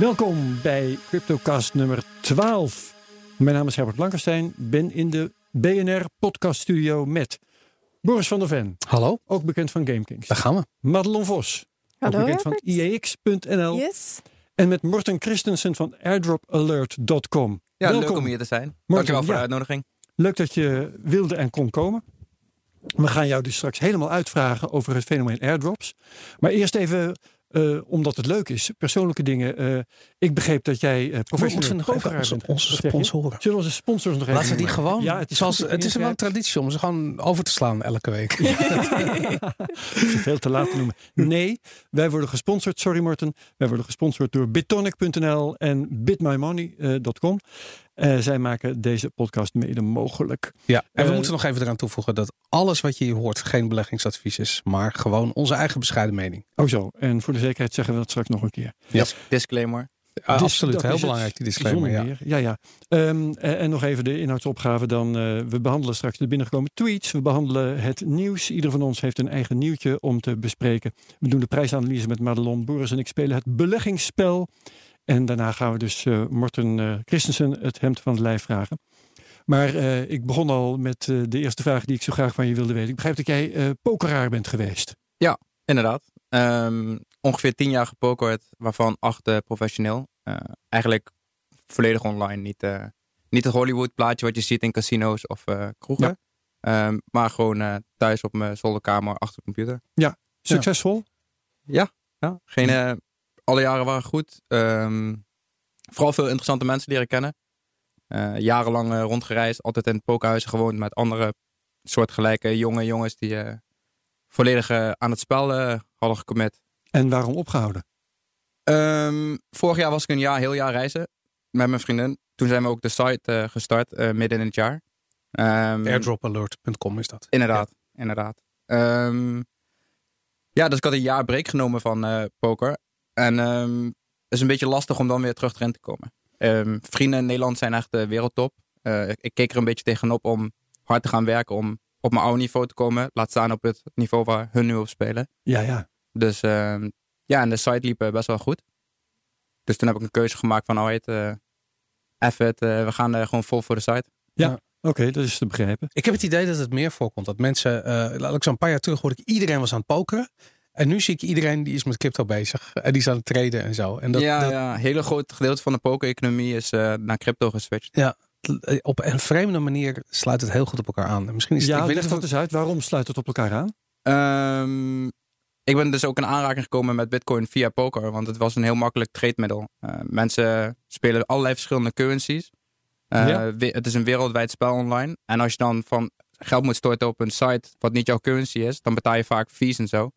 Welkom bij CryptoCast nummer 12. Mijn naam is Herbert Blankenstein. Ben in de BNR podcast studio met Boris van der Ven. Hallo. Ook bekend van GameKings. Daar gaan we. Madelon Vos. Hallo, ook bekend Herbert. van IEX.nl. Yes. En met Morten Christensen van airdropalert.com. Ja, Welkom. leuk om hier te zijn. Dankjewel voor ja. de uitnodiging. Leuk dat je wilde en kon komen. We gaan jou dus straks helemaal uitvragen over het fenomeen airdrops. Maar eerst even, eh, omdat het leuk is, persoonlijke dingen. Eh, ik begreep dat jij uh, Moeten professioneel onze, bent. sponsoren. Zullen onze sponsors nog even Laten we die gewoon. Ja, het is, zoals, het is een traditie om ze gewoon over te slaan elke week. veel te laat te noemen. Nee, wij worden gesponsord, sorry Morten. Wij worden gesponsord door bitonic.nl en bitmymoney.com. Eh zij maken deze podcast mede mogelijk. Ja, en we Eh, moeten nog even eraan toevoegen dat alles wat je hier hoort geen beleggingsadvies is, maar gewoon onze eigen bescheiden mening. Oh zo, en voor de zekerheid zeggen we dat straks nog een keer. Ja. Dis- Disclaimer. Ah, Dus absoluut, heel belangrijk die disclaimer. Ja. Ja, ja. Ehm, en, en nog even de inhoudsopgave dan. eh, we behandelen straks de binnengekomen tweets. We behandelen het nieuws. Ieder van ons heeft een eigen nieuwtje om te bespreken. We doen de prijsanalyse met Madelon. Boris en ik spelen het beleggingsspel. En daarna gaan we dus eh Morten eh, Christensen het hemd van het lijf vragen. Maar eh, ik begon al met de eerste vraag die ik zo graag van je wilde weten. Ik begrijp dat jij pokeraar bent geweest. Inderdaad. Ehm, ongeveer tien jaar gepokerd, waarvan acht professioneel. Eigenlijk volledig online. Niet, eh, niet het Hollywood plaatje wat je ziet in casino's of kroegen. Ehm, maar gewoon thuis op mijn zolderkamer achter de computer. Succesvol? Ja, geen, eh, alle jaren waren goed. Ehm, vooral veel interessante mensen leren kennen. Eh, jarenlang eh, rondgereisd, altijd in pokerhuizen gewoond met andere soortgelijke jonge jongens die eh, volledig aan het spel hadden gecommit. En waarom opgehouden? Ehm, vorig jaar was ik een jaar, heel jaar reizen met mijn vriendin. Toen zijn we ook de site eh, gestart, eh, midden in het jaar. Ehm, Airdropalert.com is dat. Inderdaad, inderdaad. Ehm, ja, dus ik had een jaar break genomen van eh, poker. En ehm, het is een beetje lastig om dan weer terug erin te komen. Ehm, vrienden in Nederland zijn echt de wereldtop. Eh, ik, keek er een beetje tegenop om hard te gaan werken om op mijn oude niveau te komen. Laat staan op het niveau waar hun nu op spelen. Ja, ja. Dus ehm, ja, en de site liep eh, best wel goed. Dus toen heb ik een keuze gemaakt van, eh F it, eh, we gaan eh, gewoon vol voor de site. Oké, dat is te begrijpen. Ik heb het idee dat het meer voorkomt. Dat mensen, eh laat ik zo een paar jaar terug hoorde ik iedereen was aan het pokeren. En nu zie ik iedereen die is met crypto bezig. En die is aan het traden en zo. En dat, ja, dat- ja, een hele groot gedeelte van de poker-economie is eh, naar crypto geswitcht. eh, op een vreemde manier sluit het heel goed op elkaar aan. En misschien is het, Ja, ik weet leg niet of dat eens uit. Waarom sluit het op elkaar aan? Ehm, ik ben dus ook in aanraking gekomen met Bitcoin via poker, want het was een heel makkelijk trademiddel. Eh, mensen spelen allerlei verschillende currencies. Eh, Ja. Het is een wereldwijd spel online. En als je dan van geld moet storten op een site wat niet jouw currency is, dan betaal je vaak fees en zo.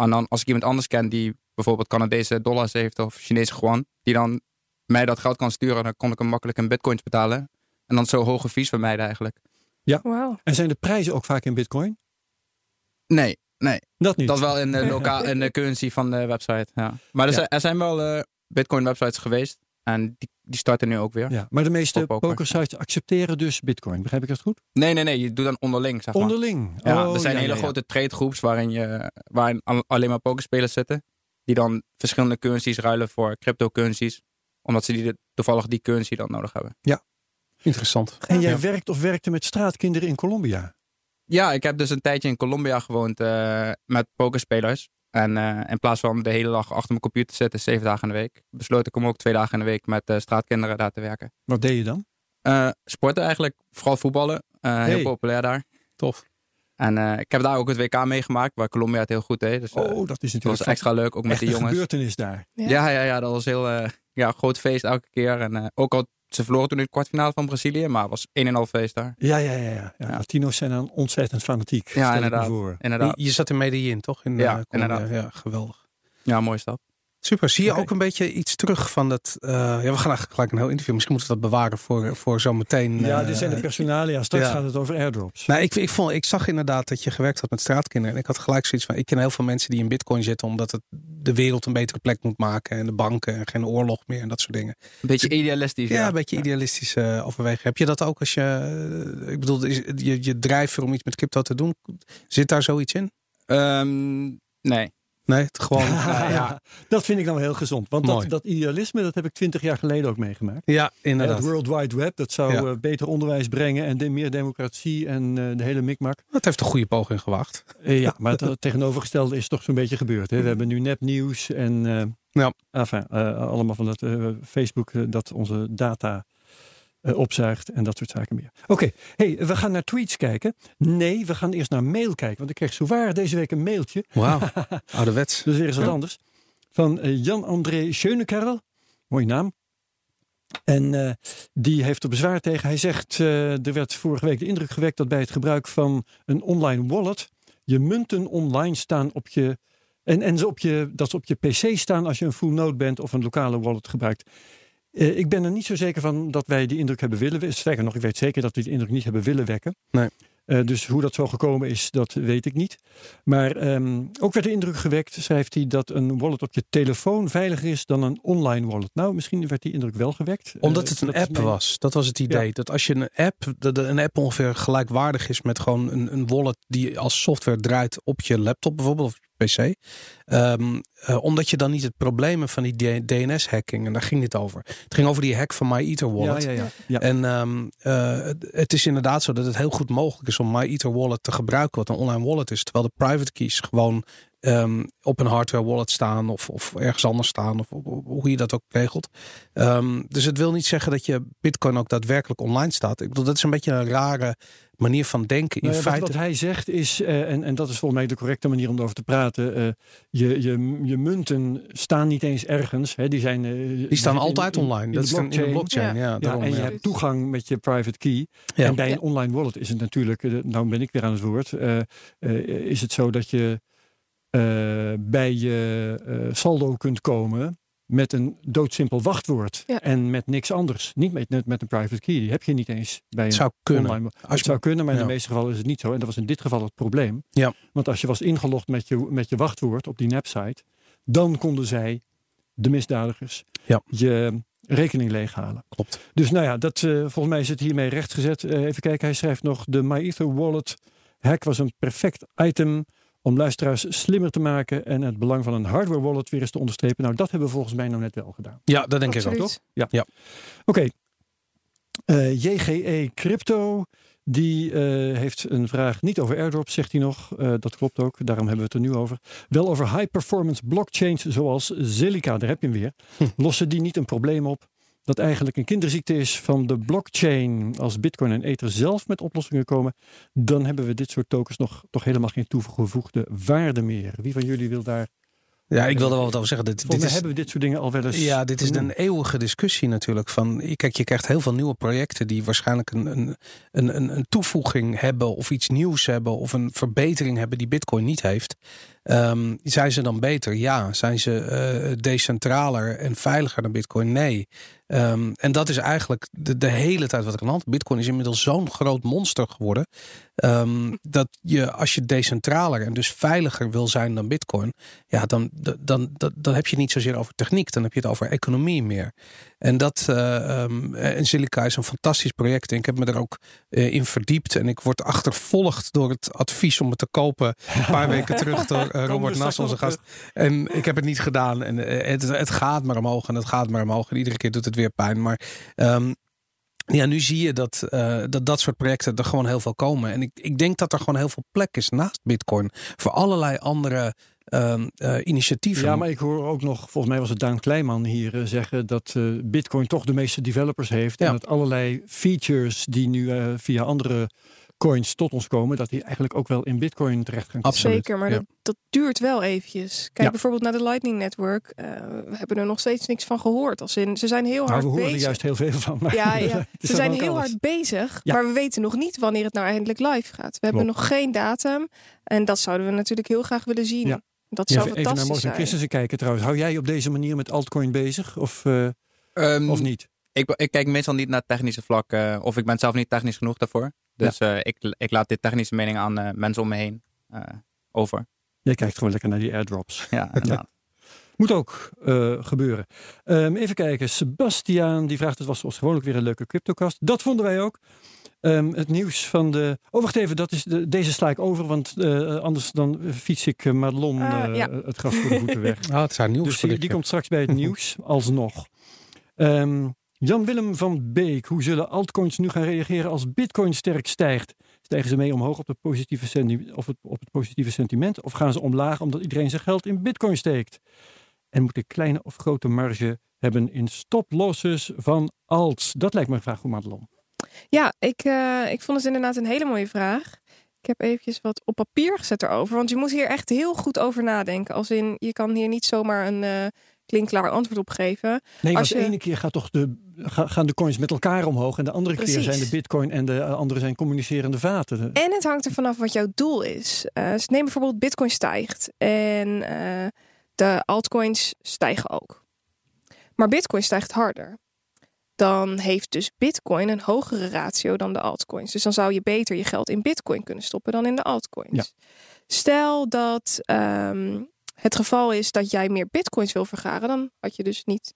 En dan als ik iemand anders ken die bijvoorbeeld Canadese dollars heeft of Chinese yuan, die dan mij dat geld kan sturen, dan kon ik hem makkelijk in bitcoins betalen. En dan zo hoge fees vermijden eigenlijk. Wauw. En zijn de prijzen ook vaak in bitcoin? Nee, nee. Dat niet. Dat wel in de, lokaal, in de currency van de website. Ja. Maar er, Ja. zijn, er zijn wel eh, Bitcoin websites geweest. En die, die starten nu ook weer. Ja, maar de meeste poker. pokersites accepteren dus bitcoin. Begrijp ik dat goed? Nee, nee, nee. Je doet dan onderling, zeg maar. Onderling. ja, Oh, er zijn ja, hele ja, ja. grote tradegroeps waarin, je, waarin al- alleen maar pokerspelers zitten. Die dan verschillende currencies ruilen voor cryptocurrencies. Omdat ze die, toevallig die currency dan nodig hebben. Interessant. En jij Ja. werkt of werkte met straatkinderen in Colombia. Ja, ik heb dus een tijdje in Colombia gewoond eh, met pokerspelers. En eh, in plaats van de hele dag achter mijn computer te zitten, zeven dagen in de week, besloot ik om ook twee dagen in de week met eh, straatkinderen daar te werken. Wat deed je dan? Eh, sporten eigenlijk, vooral voetballen. Eh, Hey. Heel populair daar. Tof. En eh, ik heb daar ook het WK meegemaakt, waar Colombia het heel goed deed. Dus eh, Oh, dat is dat natuurlijk was extra leuk, ook met echt de een jongens. gebeurtenis daar. Ja. Ja, ja, ja, dat was heel ja, groot feest elke keer. En eh, ook al, ze verloren toen in de kwartfinale van Brazilië, maar het was een en al feest daar. Ja, ja, ja. ja. ja. Ja. Latino's zijn dan ontzettend fanatiek. me inderdaad. Inderdaad. Je, je zat in Medellin, toch? In, Ja, eh, inderdaad. Ja, geweldig. Ja, mooie stap. Super. Zie je ook een beetje iets terug van dat... eh, ja, we gaan eigenlijk gelijk een heel interview. Misschien moeten we dat bewaren voor, voor zometeen. Ja, eh, dit zijn de personalia. Straks ja. gaat het over airdrops. Nou, ik, ik, vond, ik zag inderdaad dat je gewerkt had met straatkinderen. En ik had gelijk zoiets van, ik ken heel veel mensen die in bitcoin zitten... omdat het de wereld een betere plek moet maken. En de banken en geen oorlog meer en dat soort dingen. Een beetje idealistisch. Ja, Ja, een beetje idealistisch eh overwegen. Heb je dat ook als je... eh, ik bedoel, is, je, je drijfveer om iets met crypto te doen. Zit daar zoiets in? Ehm, nee. Nee, het gewoon. ja, dat vind ik dan wel heel gezond. Want dat, dat idealisme, dat heb ik twintig jaar geleden ook meegemaakt. Ja, Het inderdaad. World Wide Web, dat zou Ja. eh, beter onderwijs brengen en de, meer democratie en eh, de hele mikmak. Het heeft een goede poging gewacht. Eh, ja, maar het tegenovergestelde is toch zo'n beetje gebeurd. Hè? We hebben nu nepnieuws en eh, Ja. enfin, eh, allemaal van dat eh, Facebook dat onze data eh, opzuigt en dat soort zaken meer. Oké, hey, we gaan naar tweets kijken. Nee, we gaan eerst naar mail kijken. Want ik kreeg zowaar deze week een mailtje. Wauw, ouderwets. Dus weer eens wat Ja. anders. Van eh, Jan-André Schönekerl. Mooie naam. En eh, die heeft er bezwaar tegen. Hij zegt, er werd vorige week de indruk gewekt dat bij het gebruik van een online wallet je munten online staan op je. En, en ze op je, dat ze op je PC staan als je een full node bent of een lokale wallet gebruikt. Eh, ik ben er niet zo zeker van dat wij die indruk hebben willen wekken. Sterker nog, ik weet zeker dat we die indruk niet hebben willen wekken. Nee. Eh, dus hoe dat zo gekomen is, dat weet ik niet. Maar ehm, ook werd de indruk gewekt, schrijft hij, dat een wallet op je telefoon veiliger is dan een online wallet. Nou, misschien werd die indruk wel gewekt. Omdat Eh, het een app mijn- was. Dat was het idee. Ja. Dat als je een app, dat een app ongeveer gelijkwaardig is met gewoon een, een wallet die als software draait op je laptop bijvoorbeeld of PC. Ehm, eh, omdat je dan niet het probleem hebt van die DNS-hacking. En daar ging dit over. Het ging over die hack van MyEther Ja, Wallet. ja, ja. ja. En ehm, eh, het- is inderdaad zo dat het heel goed mogelijk is om MyEther Wallet te gebruiken, wat een online wallet is. Terwijl de private keys gewoon ehm, op een hardware wallet staan of, of ergens anders staan, of, of- of hoe je dat ook regelt. Dus het wil niet zeggen dat je Bitcoin ook daadwerkelijk online staat. Ik bedoel, dat is een beetje een rare manier van denken. In Nou ja, feite, wat, hij zegt is, eh, en, en dat is volgens mij de correcte manier om erover te praten. eh, je, je, je munten staan niet eens ergens. Hè, die, zijn, eh, die staan in- altijd in- online. in dat is dan in de blockchain. Ja, Ja, daarom, en je hebt toegang met je private key. Ja. En bij Ja. een online wallet is het natuurlijk, nou ben ik weer aan het woord, eh, eh, is het zo dat je eh, bij je eh, saldo kunt komen met een doodsimpel wachtwoord Ja. en met niks anders. Niet met, net met een private key. Die heb je niet eens bij Het een zou kunnen. online. Als het zou kunnen, maar in ja. de meeste gevallen is het niet zo. En dat was in dit geval het probleem. Ja. Want als je was ingelogd met je, met je wachtwoord op die nepsite, dan konden zij, de misdadigers, Ja. je rekening leeghalen. Klopt. Dus nou ja, dat, eh, volgens mij is het hiermee rechtgezet. Eh, even kijken, hij schrijft nog: de MyEther Wallet hack was een perfect item om luisteraars slimmer te maken en het belang van een hardware wallet weer eens te onderstrepen. Nou, dat hebben we volgens mij nou net wel gedaan. Ja, dat denk ik ook. Toch? Oké. Eh, JGE Crypto, die eh, heeft een vraag niet over airdrops, zegt hij nog. Eh, dat klopt ook, daarom hebben we het er nu over. Wel over high performance blockchains zoals Zilliqa, daar heb je hem weer. Hm. Lossen die niet een probleem op? Dat eigenlijk een kinderziekte is van de blockchain. Als Bitcoin en Ether zelf met oplossingen komen, dan hebben we dit soort tokens nog toch helemaal geen toegevoegde waarde meer. Wie van jullie wil daar? Ja, ik wil er wel wat over zeggen. Dit, Volgens dit mij is, hebben we dit soort dingen al wel eens. Ja, dit is een eeuwige discussie natuurlijk. Van, kijk, je krijgt heel veel nieuwe projecten die waarschijnlijk een, een, een, een toevoeging hebben of iets nieuws hebben of een verbetering hebben die Bitcoin niet heeft. Ehm, zijn ze dan beter? Ja. Zijn ze eh, decentraler en veiliger dan Bitcoin? Nee. Ehm, en dat is eigenlijk de, hele tijd wat er aan de hand. Bitcoin is inmiddels zo'n groot monster geworden. ehm, dat je als je decentraler en dus veiliger wil zijn dan Bitcoin, ja, dan, dan, dan, dan heb je het niet zozeer over techniek, dan heb je het over economie meer. En dat eh, ehm, en Silica is een fantastisch project. En ik heb me er ook eh, in verdiept. En ik word achtervolgd door het advies om het te kopen. Een paar weken terug door eh, Robert Nas, onze gast. En ik heb het niet gedaan. En het, het gaat maar omhoog en het gaat maar omhoog. En iedere keer doet het weer pijn. Maar ehm, ja, nu zie je dat, dat dat soort projecten er gewoon heel veel komen. En ik, ik denk dat er gewoon heel veel plek is naast Bitcoin. Voor allerlei andere ehm, eh, initiatieven. Ja, maar ik hoor ook nog, volgens mij was het Daan Kleinman hier eh, zeggen dat eh, Bitcoin toch de meeste developers heeft. Ja. En dat allerlei features die nu eh, via andere coins tot ons komen, dat die eigenlijk ook wel in Bitcoin terecht gaan komen. Absoluut. Zeker, maar ja. dat, dat duurt wel eventjes. Kijk Ja. bijvoorbeeld naar de Lightning Network. Eh, we hebben er nog steeds niks van gehoord. Als in, ze zijn heel Nou, hard we horen er bezig. juist heel veel van. Maar Ja, ja. Ze zijn heel alles. hard bezig, Ja. maar we weten nog niet wanneer het nou eindelijk live gaat. We hebben nog geen datum en dat zouden we natuurlijk heel graag willen zien. Dat Ja, zou even naar fantastisch Morten. Christensen kijken trouwens. Hou jij op deze manier met altcoin bezig of, eh, Ehm, of niet? ik, ik kijk meestal niet naar het technische vlak. eh, of ik ben zelf niet technisch genoeg daarvoor. Dus eh, ik, ik laat dit technische mening aan mensen om me heen eh, over. Jij kijkt gewoon lekker naar die airdrops. Ja, inderdaad. Moet ook eh, gebeuren. Ehm, even kijken. Sebastiaan die vraagt: Het was zoals gewoonlijk weer een leuke CryptoCast. Dat vonden wij ook. Ehm, het nieuws van de. Oh, wacht even, dat is de, deze sla ik over, want eh, anders dan fiets ik uh, Madelon Ah, eh, ja. het gras voor de voeten weg. Ah, het haar nieuws dus die, komt straks bij het nieuws, alsnog. Ehm, Jan-Willem van Beek, hoe zullen altcoins nu gaan reageren als Bitcoin sterk stijgt? Stijgen ze mee omhoog op, de positieve of het, op het positieve sentiment? Of gaan ze omlaag omdat iedereen zijn geld in Bitcoin steekt? En moet ik kleine of grote marge hebben in stoplosses van alts? Dat lijkt me een vraag voor Madelon. Ja, ik, eh, ik vond het inderdaad een hele mooie vraag. Ik heb eventjes wat op papier gezet erover. Want je moet hier echt heel goed over nadenken. Als in, je kan hier niet zomaar een eh klinkklaar antwoord op geven. Nee, Als de je- ene keer gaat toch de, ga- gaan de coins met elkaar omhoog. En de andere keer zijn de bitcoin en de eh, andere zijn communicerende vaten. En het hangt er vanaf wat jouw doel is. Dus neem bijvoorbeeld Bitcoin stijgt. En de altcoins stijgen ook. Maar Bitcoin stijgt harder. Dan heeft dus Bitcoin een hogere ratio dan de altcoins. Dus dan zou je beter je geld in Bitcoin kunnen stoppen dan in de altcoins. Ja. Stel dat ehm, het geval is dat jij meer Bitcoins wil vergaren, dan had je dus niet.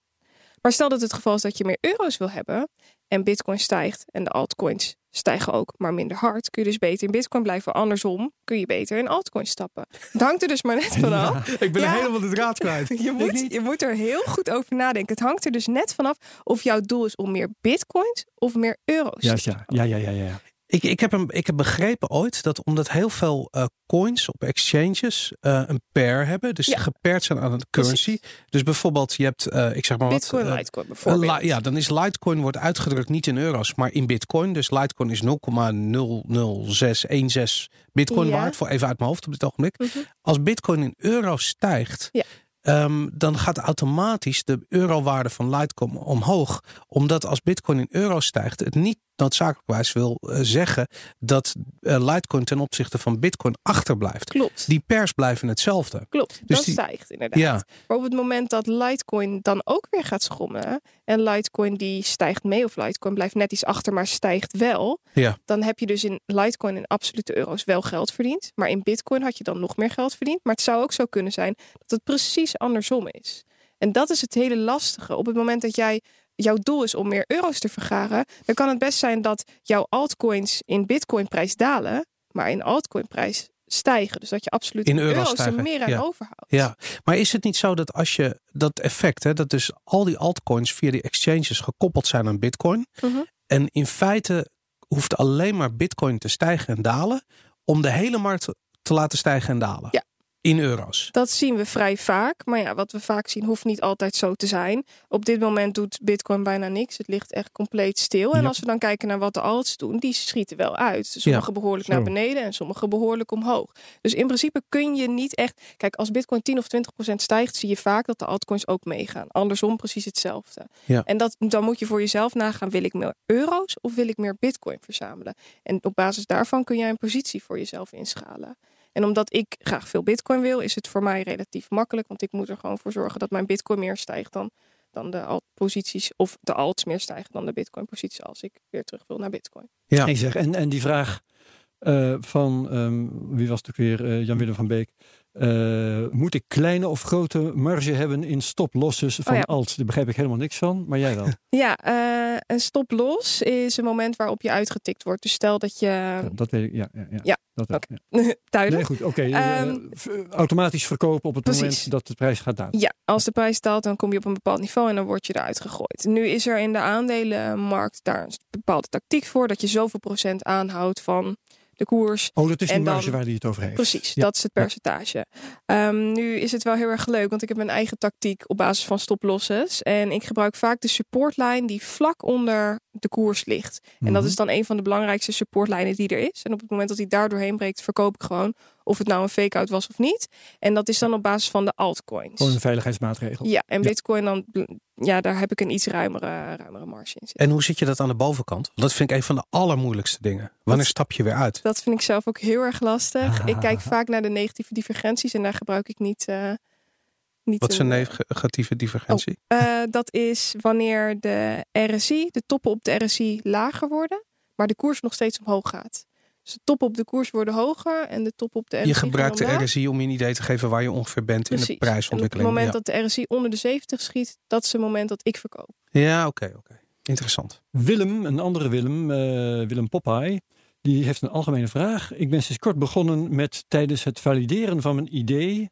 Maar stel dat het geval is dat je meer euro's wil hebben en Bitcoin stijgt en de altcoins stijgen ook, maar minder hard, kun je dus beter in Bitcoin blijven. Andersom kun je beter in altcoins stappen. Het hangt er dus maar net vanaf. ik ben Ja. helemaal de draad kwijt. Je moet, je moet er heel goed over nadenken. Het hangt er dus net vanaf of jouw doel is om meer bitcoins of meer euro's. Ja, te ja, ja, ja, ja, ja. Ik, ik, heb een, ik heb begrepen ooit dat omdat heel veel eh, coins op exchanges eh, een pair hebben, dus Ja. gepaired zijn aan een currency. Dus bijvoorbeeld, je hebt, eh, ik zeg maar Bitcoin, wat. Litecoin bijvoorbeeld. ja, dan is Litecoin wordt uitgedrukt niet in euro's, maar in Bitcoin. Dus Litecoin is 0,00616 Bitcoin Ja. waard, voor even uit mijn hoofd op dit ogenblik. Mhm. Als Bitcoin in euro's stijgt, Ja. ehm, dan gaat automatisch de eurowaarde van Litecoin omhoog. Omdat als Bitcoin in euro's stijgt, het niet noodzakelijkwijs wil eh, zeggen dat eh, Litecoin ten opzichte van Bitcoin achterblijft. Klopt. Die pers blijven hetzelfde. Klopt, Dus dat die- stijgt inderdaad. Ja. Maar op het moment dat Litecoin dan ook weer gaat schommelen en Litecoin die stijgt mee of Litecoin blijft net iets achter, maar stijgt wel, Ja. dan heb je dus in Litecoin in absolute euro's wel geld verdiend. Maar in Bitcoin had je dan nog meer geld verdiend. Maar het zou ook zo kunnen zijn dat het precies andersom is. En dat is het hele lastige. Op het moment dat jij jouw doel is om meer euro's te vergaren, dan kan het best zijn dat jouw altcoins in Bitcoin prijs dalen, maar in altcoin prijs stijgen. Dus dat je absoluut In euro's euro's er meer aan ja. overhoudt. Ja, maar is het niet zo dat als je dat effect, hè, dat dus al die altcoins via die exchanges gekoppeld zijn aan Bitcoin, Mhm. en in feite hoeft alleen maar Bitcoin te stijgen en dalen om de hele markt te laten stijgen en dalen? Ja. In euro's. Dat zien we vrij vaak. Maar ja, wat we vaak zien hoeft niet altijd zo te zijn. Op dit moment doet Bitcoin bijna niks. Het ligt echt compleet stil. En als we dan kijken naar wat de alts doen, die schieten wel uit. Sommige behoorlijk naar beneden en sommige behoorlijk omhoog. Dus in principe kun je niet echt. Kijk, als Bitcoin 10 of 20 procent stijgt, zie je vaak dat de altcoins ook meegaan. Andersom precies hetzelfde. Ja. En dat, dan moet je voor jezelf nagaan: wil ik meer euro's of wil ik meer Bitcoin verzamelen? En op basis daarvan kun jij een positie voor jezelf inschalen. En omdat ik graag veel bitcoin wil, is het voor mij relatief makkelijk. Want ik moet er gewoon voor zorgen dat mijn bitcoin meer stijgt dan, dan de alt-posities. Of de alts meer stijgen dan de bitcoin-posities als ik weer terug wil naar bitcoin. Ja. Ik zeg, en, en die vraag eh, van, ehm, wie was het ook weer, eh, Jan-Willem van Beek. Eh, moet ik kleine of grote marge hebben in stoplosses van Oh ja. alt? Daar begrijp ik helemaal niks van, maar jij wel. Ja, eh, een stop-loss is een moment waarop je uitgetikt wordt. Dus stel dat je... Dat weet ik, ja. ja, ja. Ja, Dat, oké. ja. Nee, duidelijk. goed, oké. eh, Ehm, automatisch verkopen op het precies. moment dat de prijs gaat dalen. Ja, als de prijs daalt, dan kom je op een bepaald niveau en dan word je eruit gegooid. Nu is er in de aandelenmarkt daar een bepaalde tactiek voor. Dat je zoveel procent aanhoudt van de koers. Oh, dat is die En dan- marge waar hij het over heeft. Precies, Ja. dat is het percentage. Ehm, nu is het wel heel erg leuk, want ik heb mijn eigen tactiek op basis van stoplosses. En ik gebruik vaak de supportlijn die vlak onder de koers ligt. En dat Mhm. is dan een van de belangrijkste supportlijnen die er is. En op het moment dat hij daar doorheen breekt, verkoop ik gewoon of het nou een fake-out was of niet. En dat is dan op basis van de altcoins. Gewoon een veiligheidsmaatregel. Ja, en Ja. Bitcoin dan, ja, daar heb ik een iets ruimere, ruimere marge in zitten. En hoe zit je dat aan de bovenkant? Want dat vind ik een van de allermoeilijkste dingen. Wanneer stap je weer uit? Dat vind ik zelf ook heel erg lastig. Ik kijk vaak naar de negatieve divergenties en daar gebruik ik niet. eh niet Wat is een eh, negatieve divergentie? Eh, dat is wanneer de RSI, de toppen op de RSI lager worden, maar de koers nog steeds omhoog gaat. Dus de toppen op de koers worden hoger en de top op de RSI je gebruikt de. RSI om je een idee te geven waar je ongeveer bent in de prijsontwikkeling. En op het moment dat de RSI onder de 70 schiet, dat is het moment dat ik verkoop. ja, ja oké. oké. Interessant. Willem, een andere Willem, eh, Willem Popeye, die heeft een algemene vraag. Ik ben sinds kort begonnen met tijdens het valideren van mijn idee,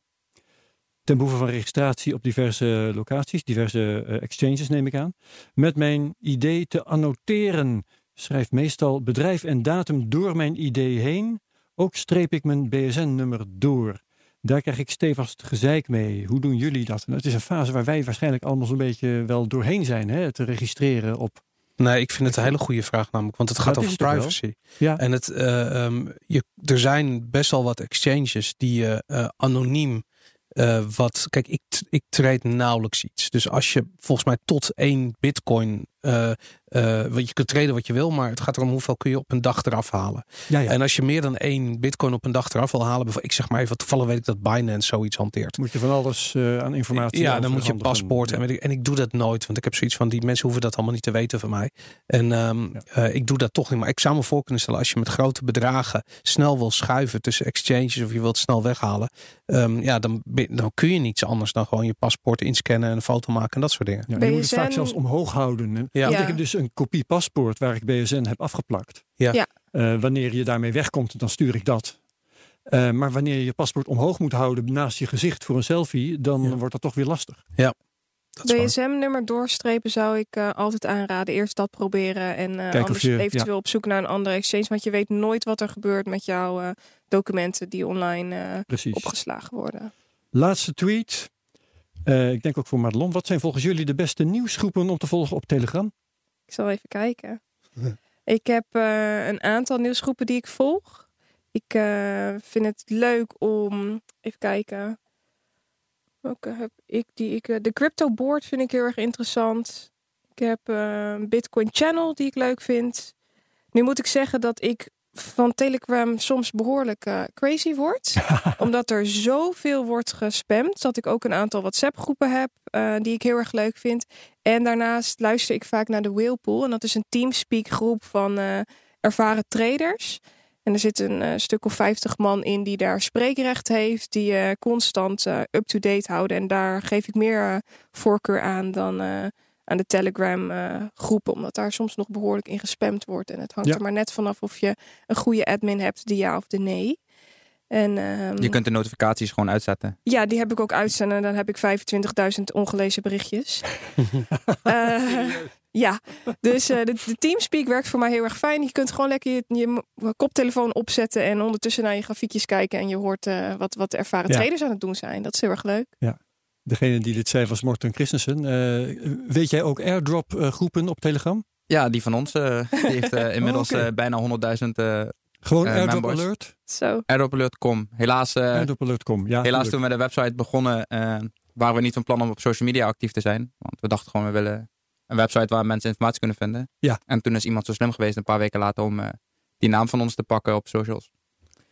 ten behoeve van registratie op diverse locaties, diverse eh, exchanges neem ik aan, met mijn idee te annoteren. Schrijf meestal bedrijf en datum door mijn idee heen. Ook streep ik mijn BSN-nummer door. Daar krijg ik stevast gezeik mee. Hoe doen jullie dat? Nou, het is een fase waar wij waarschijnlijk allemaal zo'n beetje wel doorheen zijn. Hè? Te registreren op. Nee, ik vind het een hele goede vraag namelijk, want het gaat Dat over privacy. Ja, En het, eh, ehm, je, er zijn best wel wat exchanges die je eh, anoniem eh, wat. Kijk, ik, ik trade nauwelijks iets. Dus als je volgens mij tot één bitcoin. Eh eh, want je kunt traden wat je wil, maar het gaat erom hoeveel kun je op een dag eraf halen. ja, ja. En als je meer dan één bitcoin op een dag eraf wil halen, bijvoorbeeld, ik zeg maar even, toevallig weet ik dat Binance zoiets hanteert. moet je van alles eh, aan informatie. Ja, dan moet je paspoort. En, weet ik, en ik doe dat nooit, want ik heb zoiets van die mensen hoeven dat allemaal niet te weten van mij. En ehm, Ja. eh, ik doe dat toch niet. Maar ik zou me voor kunnen stellen, als je met grote bedragen snel wil schuiven tussen exchanges of je wilt snel weghalen, ehm, ja, dan, dan kun je niets anders dan gewoon je paspoort inscannen en een foto maken en dat soort dingen. Ja, je moet het vaak zelfs omhoog houden. Ja. Want Ja. ik heb dus een kopie paspoort waar ik BSN heb afgeplakt. Ja. Ja. Eh, wanneer je daarmee wegkomt, dan stuur ik dat. Eh, maar wanneer je je paspoort omhoog moet houden naast je gezicht voor een selfie, dan Ja. wordt dat toch weer lastig. Dat is waar. BSM-nummer doorstrepen zou ik eh, altijd aanraden. Eerst dat proberen en eh, of anders je- eventueel op zoek naar een andere exchange. Want je weet nooit wat er gebeurt met jouw eh, documenten die online eh, opgeslagen worden. Laatste tweet. Eh, ik denk ook voor Madelon. Wat zijn volgens jullie de beste nieuwsgroepen om te volgen op Telegram? Ik zal even kijken. Ik heb eh, een aantal nieuwsgroepen die ik volg. Ik eh, vind het leuk om. Even kijken. Welke heb ik die ik. de Crypto Board vind ik heel erg interessant. Ik heb een Bitcoin Channel die ik leuk vind. Nu moet ik zeggen dat ik van Telegram soms behoorlijk eh, crazy word. omdat er zoveel wordt gespamd. Dat ik ook een aantal WhatsApp groepen heb. eh, die ik heel erg leuk vind. En daarnaast luister ik vaak naar de Whalepool. En dat is een Teamspeak groep van eh, ervaren traders. En er zit een stuk of 50 man in die daar spreekrecht heeft. Die constant up-to-date houden. En daar geef ik meer voorkeur aan dan aan de Telegram eh, groepen. Omdat daar soms nog behoorlijk in gespamd wordt. En het hangt Ja. er maar net vanaf of je een goede admin hebt. De ja of de nee. En, ehm, Je kunt de notificaties gewoon uitzetten. ja, die heb ik ook uitstaan en dan heb ik 25.000 ongelezen berichtjes. Eh, ja, dus eh, de, de Teamspeak werkt voor mij heel erg fijn. Je kunt gewoon lekker je, koptelefoon opzetten en ondertussen naar je grafiekjes kijken. En je hoort wat, wat de ervaren Ja. traders aan het doen zijn. Dat is heel erg leuk. Degene die dit zei was Morten Christensen. Eh, weet jij ook airdrop eh, groepen op Telegram? Ja, die van ons eh, die heeft eh, inmiddels bijna 100.000 eh Gewoon Eh, airdrop members. alert? Zo. Helaas, eh, Airdropalert.com. Ja, helaas toen we de website begonnen, eh, waren we niet van plan om op social media actief te zijn. Want we dachten gewoon, we willen een website waar mensen informatie kunnen vinden. Ja. En toen is iemand zo slim geweest een paar weken later om eh, die naam van ons te pakken op socials.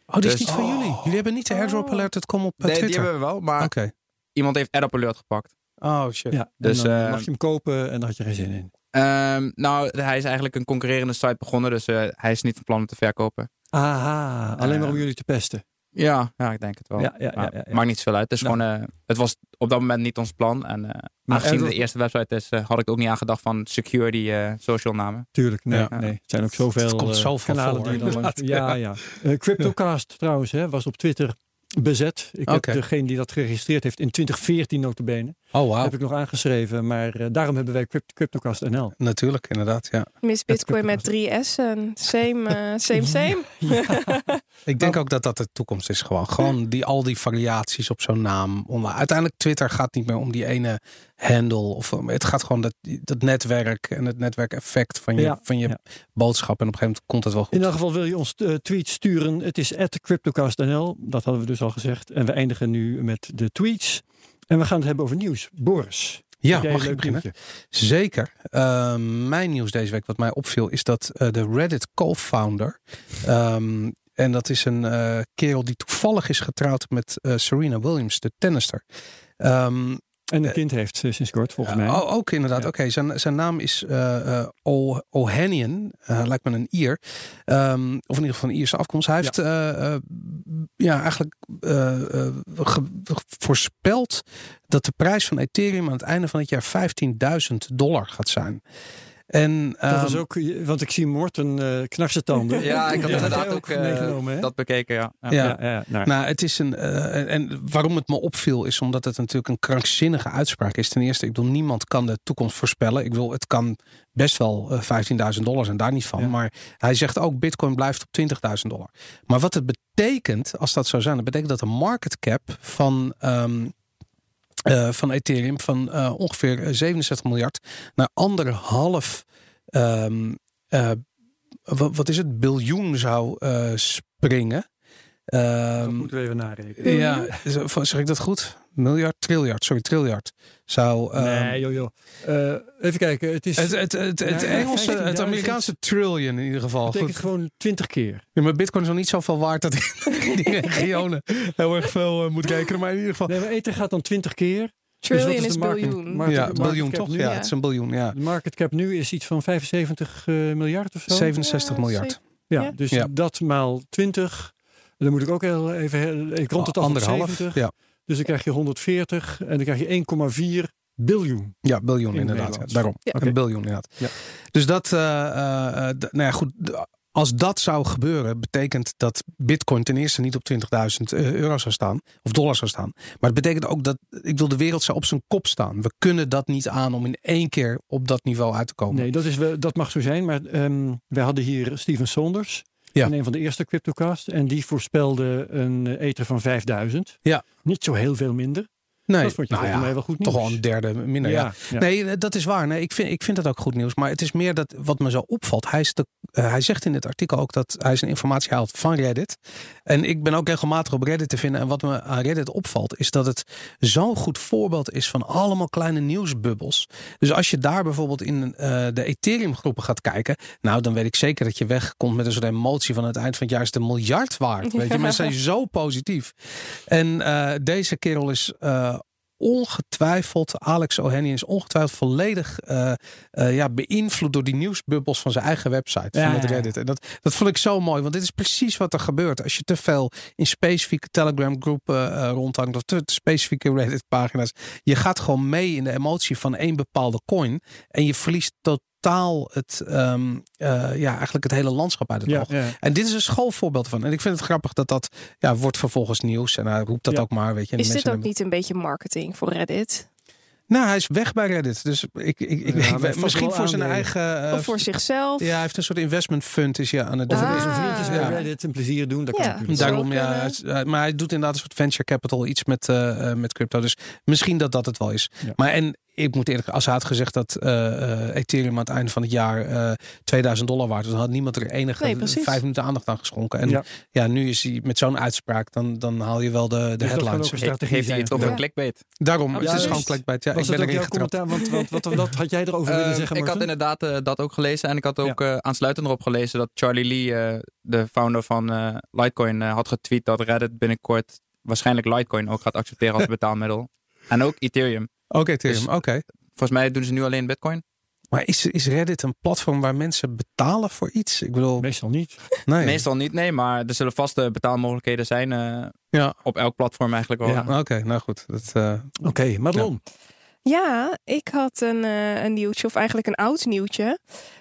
Oh, die is Dus- niet van jullie. Jullie hebben niet de airdrop Oh. komt op eh, Nee, die Twitter. hebben we wel, maar Oké. Iemand heeft airdrop alert gepakt. Oh shit. Ja, Dus, dan eh, mag je hem kopen en dan had je geen zin in. Ehm, nou, hij is eigenlijk een concurrerende site begonnen, dus eh, hij is niet van plan om te verkopen. Aha, alleen maar om Eh, jullie te pesten. Ja, ja ik denk het wel. Ja, ja, ja, Maar ja, ja. Maakt niet zoveel uit. Het, is Nou. gewoon, eh, het was op dat moment niet ons plan. En eh Maar aangezien het de eerste website is, eh, had ik ook niet aan gedacht van eh, social namen. Tuurlijk, nee, Ja. nee. Het zijn ook zoveel Het komt zoveel kanalen voor, die je dan langs... inderdaad. Ja, ja. Cryptocast trouwens hè, was op Twitter bezet. Ik heb degene die dat geregistreerd heeft in 2014 notabene. Oh wow. Heb ik nog aangeschreven. Maar eh, daarom hebben wij Crypt- Cryptocast NL. Natuurlijk, inderdaad. Ja. Miss Bitcoin met drie S'en. Same, eh, same, same. Ik denk ook dat dat de toekomst is. Gewoon, gewoon die, al die variaties op zo'n naam. Uiteindelijk Twitter gaat niet meer om die ene handle. Of, om- het gaat gewoon dat, dat netwerk en het netwerkeffect van je, Ja, van je ja. boodschap. En op een gegeven moment komt het wel goed. In elk geval wil je ons eh, tweet sturen. Het is CryptocastNL. Dat hadden we dus al gezegd. En we eindigen nu met de tweets. En we gaan het hebben over nieuws. Boris. Ja, mag ik beginnen? nieuwtje? Zeker. Uh, mijn nieuws deze week, wat mij opviel, is dat uh, de Reddit co-founder. Um, en dat is een uh, kerel die toevallig is getrouwd met uh, Serena Williams, de tennister. Um, en een kind heeft sinds kort, volgens mij. Oh, ook inderdaad. Oké, okay. zijn, zijn naam is uh, Ohanian. lijkt me een Ier. Um, of in ieder geval een Ierse afkomst. Hij heeft ja eigenlijk voorspeld dat de prijs van Ethereum aan het einde van het jaar 15.000 dollar gaat zijn. En, Dat ehm, was ook, want ik zie Morten eh knarsen tanden. Ja, ik had inderdaad ook, eh, hè? dat bekeken, ja. ja. Ja. Ja, ja, nou, Nou, het is een. eh, en- en waarom het me opviel, is omdat het natuurlijk een krankzinnige uitspraak is. Ten eerste, ik bedoel, niemand kan de toekomst voorspellen. Ik wil, het kan best wel eh, 15.000 dollar zijn, daar niet van. Ja. Maar hij zegt ook: Bitcoin blijft op 20.000 dollar. Maar wat het betekent, als dat zou zijn, dat betekent dat de market cap van. ehm, eh, van Ethereum van eh, ongeveer eh, 67 miljard naar anderhalf ehm, eh, wat, wat is het? Biljoen zou eh, springen. dat moeten we even narekenen. ja, zeg ik dat goed? Miljard, triljard, sorry, triljard. Zou. ehm, nee, joh, joh. Eh, even kijken. Het is het, het, het, het Ja, Engelse, het 15.000 Amerikaanse trillion in ieder geval. betekent Goed. gewoon 20 keer. Ja, maar Bitcoin is nog niet zoveel waard dat ik in die regionen heel erg veel eh, moet rekenen. Maar in ieder geval. Nee, maar Ether gaat dan 20 keer. Trillion Dus is is biljoen. market- ja, market biljoen toch? nu? Ja, Ja. het is een biljoen. Ja. De market cap nu is iets van 75 eh, miljard of zo. 67 Ja, miljard. Ja, Ja. dus Ja. dat maal 20. Dan moet ik ook heel even ik rond het af Anderhalf. 70. Ja, Dus dan krijg je 140 en dan krijg je 1,4 biljoen. ja, biljoen In inderdaad. Ja, daarom. Ja. Een biljoen inderdaad. Ja. Dus dat, eh, eh, nou ja, goed. Als dat zou gebeuren, betekent dat Bitcoin ten eerste niet op 20.000 eh, euro zou staan, of dollar zou staan. Maar het betekent ook dat, ik wil de wereld zou op zijn kop staan. We kunnen dat niet aan om in één keer op dat niveau uit te komen. Nee, dat, is, dat mag zo zijn. Maar ehm wij hadden hier Steven Saunders. Ja. In een van de eerste CryptoCast. En die voorspelde een eh, ether van 5000. Ja. Niet zo heel veel minder. Nee, dat vond je nou volgens ja, mij wel goed toch nieuws. wel een derde minder. Ja. ja. Nee, eh, dat is waar. Nee, ik, vind, ik vind dat ook goed nieuws. Maar het is meer dat wat me zo opvalt. Hij, is de, eh, hij zegt in het artikel ook dat hij zijn informatie haalt van Reddit. En ik ben ook regelmatig op Reddit te vinden. En wat me aan Reddit opvalt, is dat het zo'n goed voorbeeld is van allemaal kleine nieuwsbubbels. Dus als je daar bijvoorbeeld in eh, de Ethereum groepen gaat kijken. Nou, dan weet ik zeker dat je wegkomt met een soort emotie van het eind van het jaar is de miljard waard. Weet je, mensen zijn zo positief. En eh, deze kerel is eh, ongetwijfeld, Alex O'Hanny is ongetwijfeld volledig eh, eh, ja, beïnvloed door die nieuwsbubbels van zijn eigen website, Ja, van het. Reddit. En dat, dat vond ik zo mooi, want dit is precies wat er gebeurt. Als je te veel in specifieke Telegram groepen eh, rondhangt of te, te specifieke Reddit pagina's, je gaat gewoon mee in de emotie van één bepaalde coin en je verliest totaal het, ehm, eh, ja, eigenlijk het hele landschap uit het Ja, oog. ja. En dit is een schoolvoorbeeld van. En ik vind het grappig dat dat ja, wordt vervolgens nieuws. En hij roept dat Ja. ook maar. Weet je, Is dit ook hebben- niet een beetje marketing voor Reddit? Nou, hij is weg bij Reddit. Dus ik, ik, ik, Ja, misschien voor zijn eigen. eh, of voor zichzelf? ja, hij heeft een soort investment fund is hij aan het Of doen. het Ah. is een vriendjes bij Ja. Reddit een plezier doen. Dat kan Ja. Daarom, ja. Maar hij doet inderdaad een soort venture capital, iets met, eh, eh, met crypto. Dus misschien dat dat het wel is. Ja. Maar en ik moet eerlijk als hij had gezegd dat eh, eh, Ethereum aan het einde van het jaar eh 2000 dollar waard was, dan had niemand er enige Nee, vijf minuten aandacht aan geschonken. En ja, Ja. nu is hij met zo'n uitspraak, dan, dan haal je wel de, de Dus headlines. een heeft hij het over Ja. clickbait? Daarom, het Ja, is gewoon clickbait. Ja, Was ik ben erin getrapt. commentaar? Want wat, wat, wat had jij erover willen Eh, zeggen, ik had inderdaad eh, dat ook gelezen. En ik had ook eh, aansluitend erop gelezen dat Charlie Lee, eh, de founder van eh, Litecoin, eh, had getweet dat Reddit binnenkort waarschijnlijk Litecoin ook gaat accepteren als betaalmiddel. En ook Ethereum. Oké, Ethereum, Dus- oké. Volgens mij doen ze nu alleen Bitcoin. Maar is, is Reddit een platform waar mensen betalen voor iets? Ik bedoel, Meestal niet. nee. Meestal niet, nee, maar er zullen vaste betaalmogelijkheden zijn eh, Ja, op elk platform eigenlijk wel. Ja. oké, nou goed. Dat, eh, Oké, Madelon. Ja, ik had een, eh, een nieuwtje, of eigenlijk een oud nieuwtje.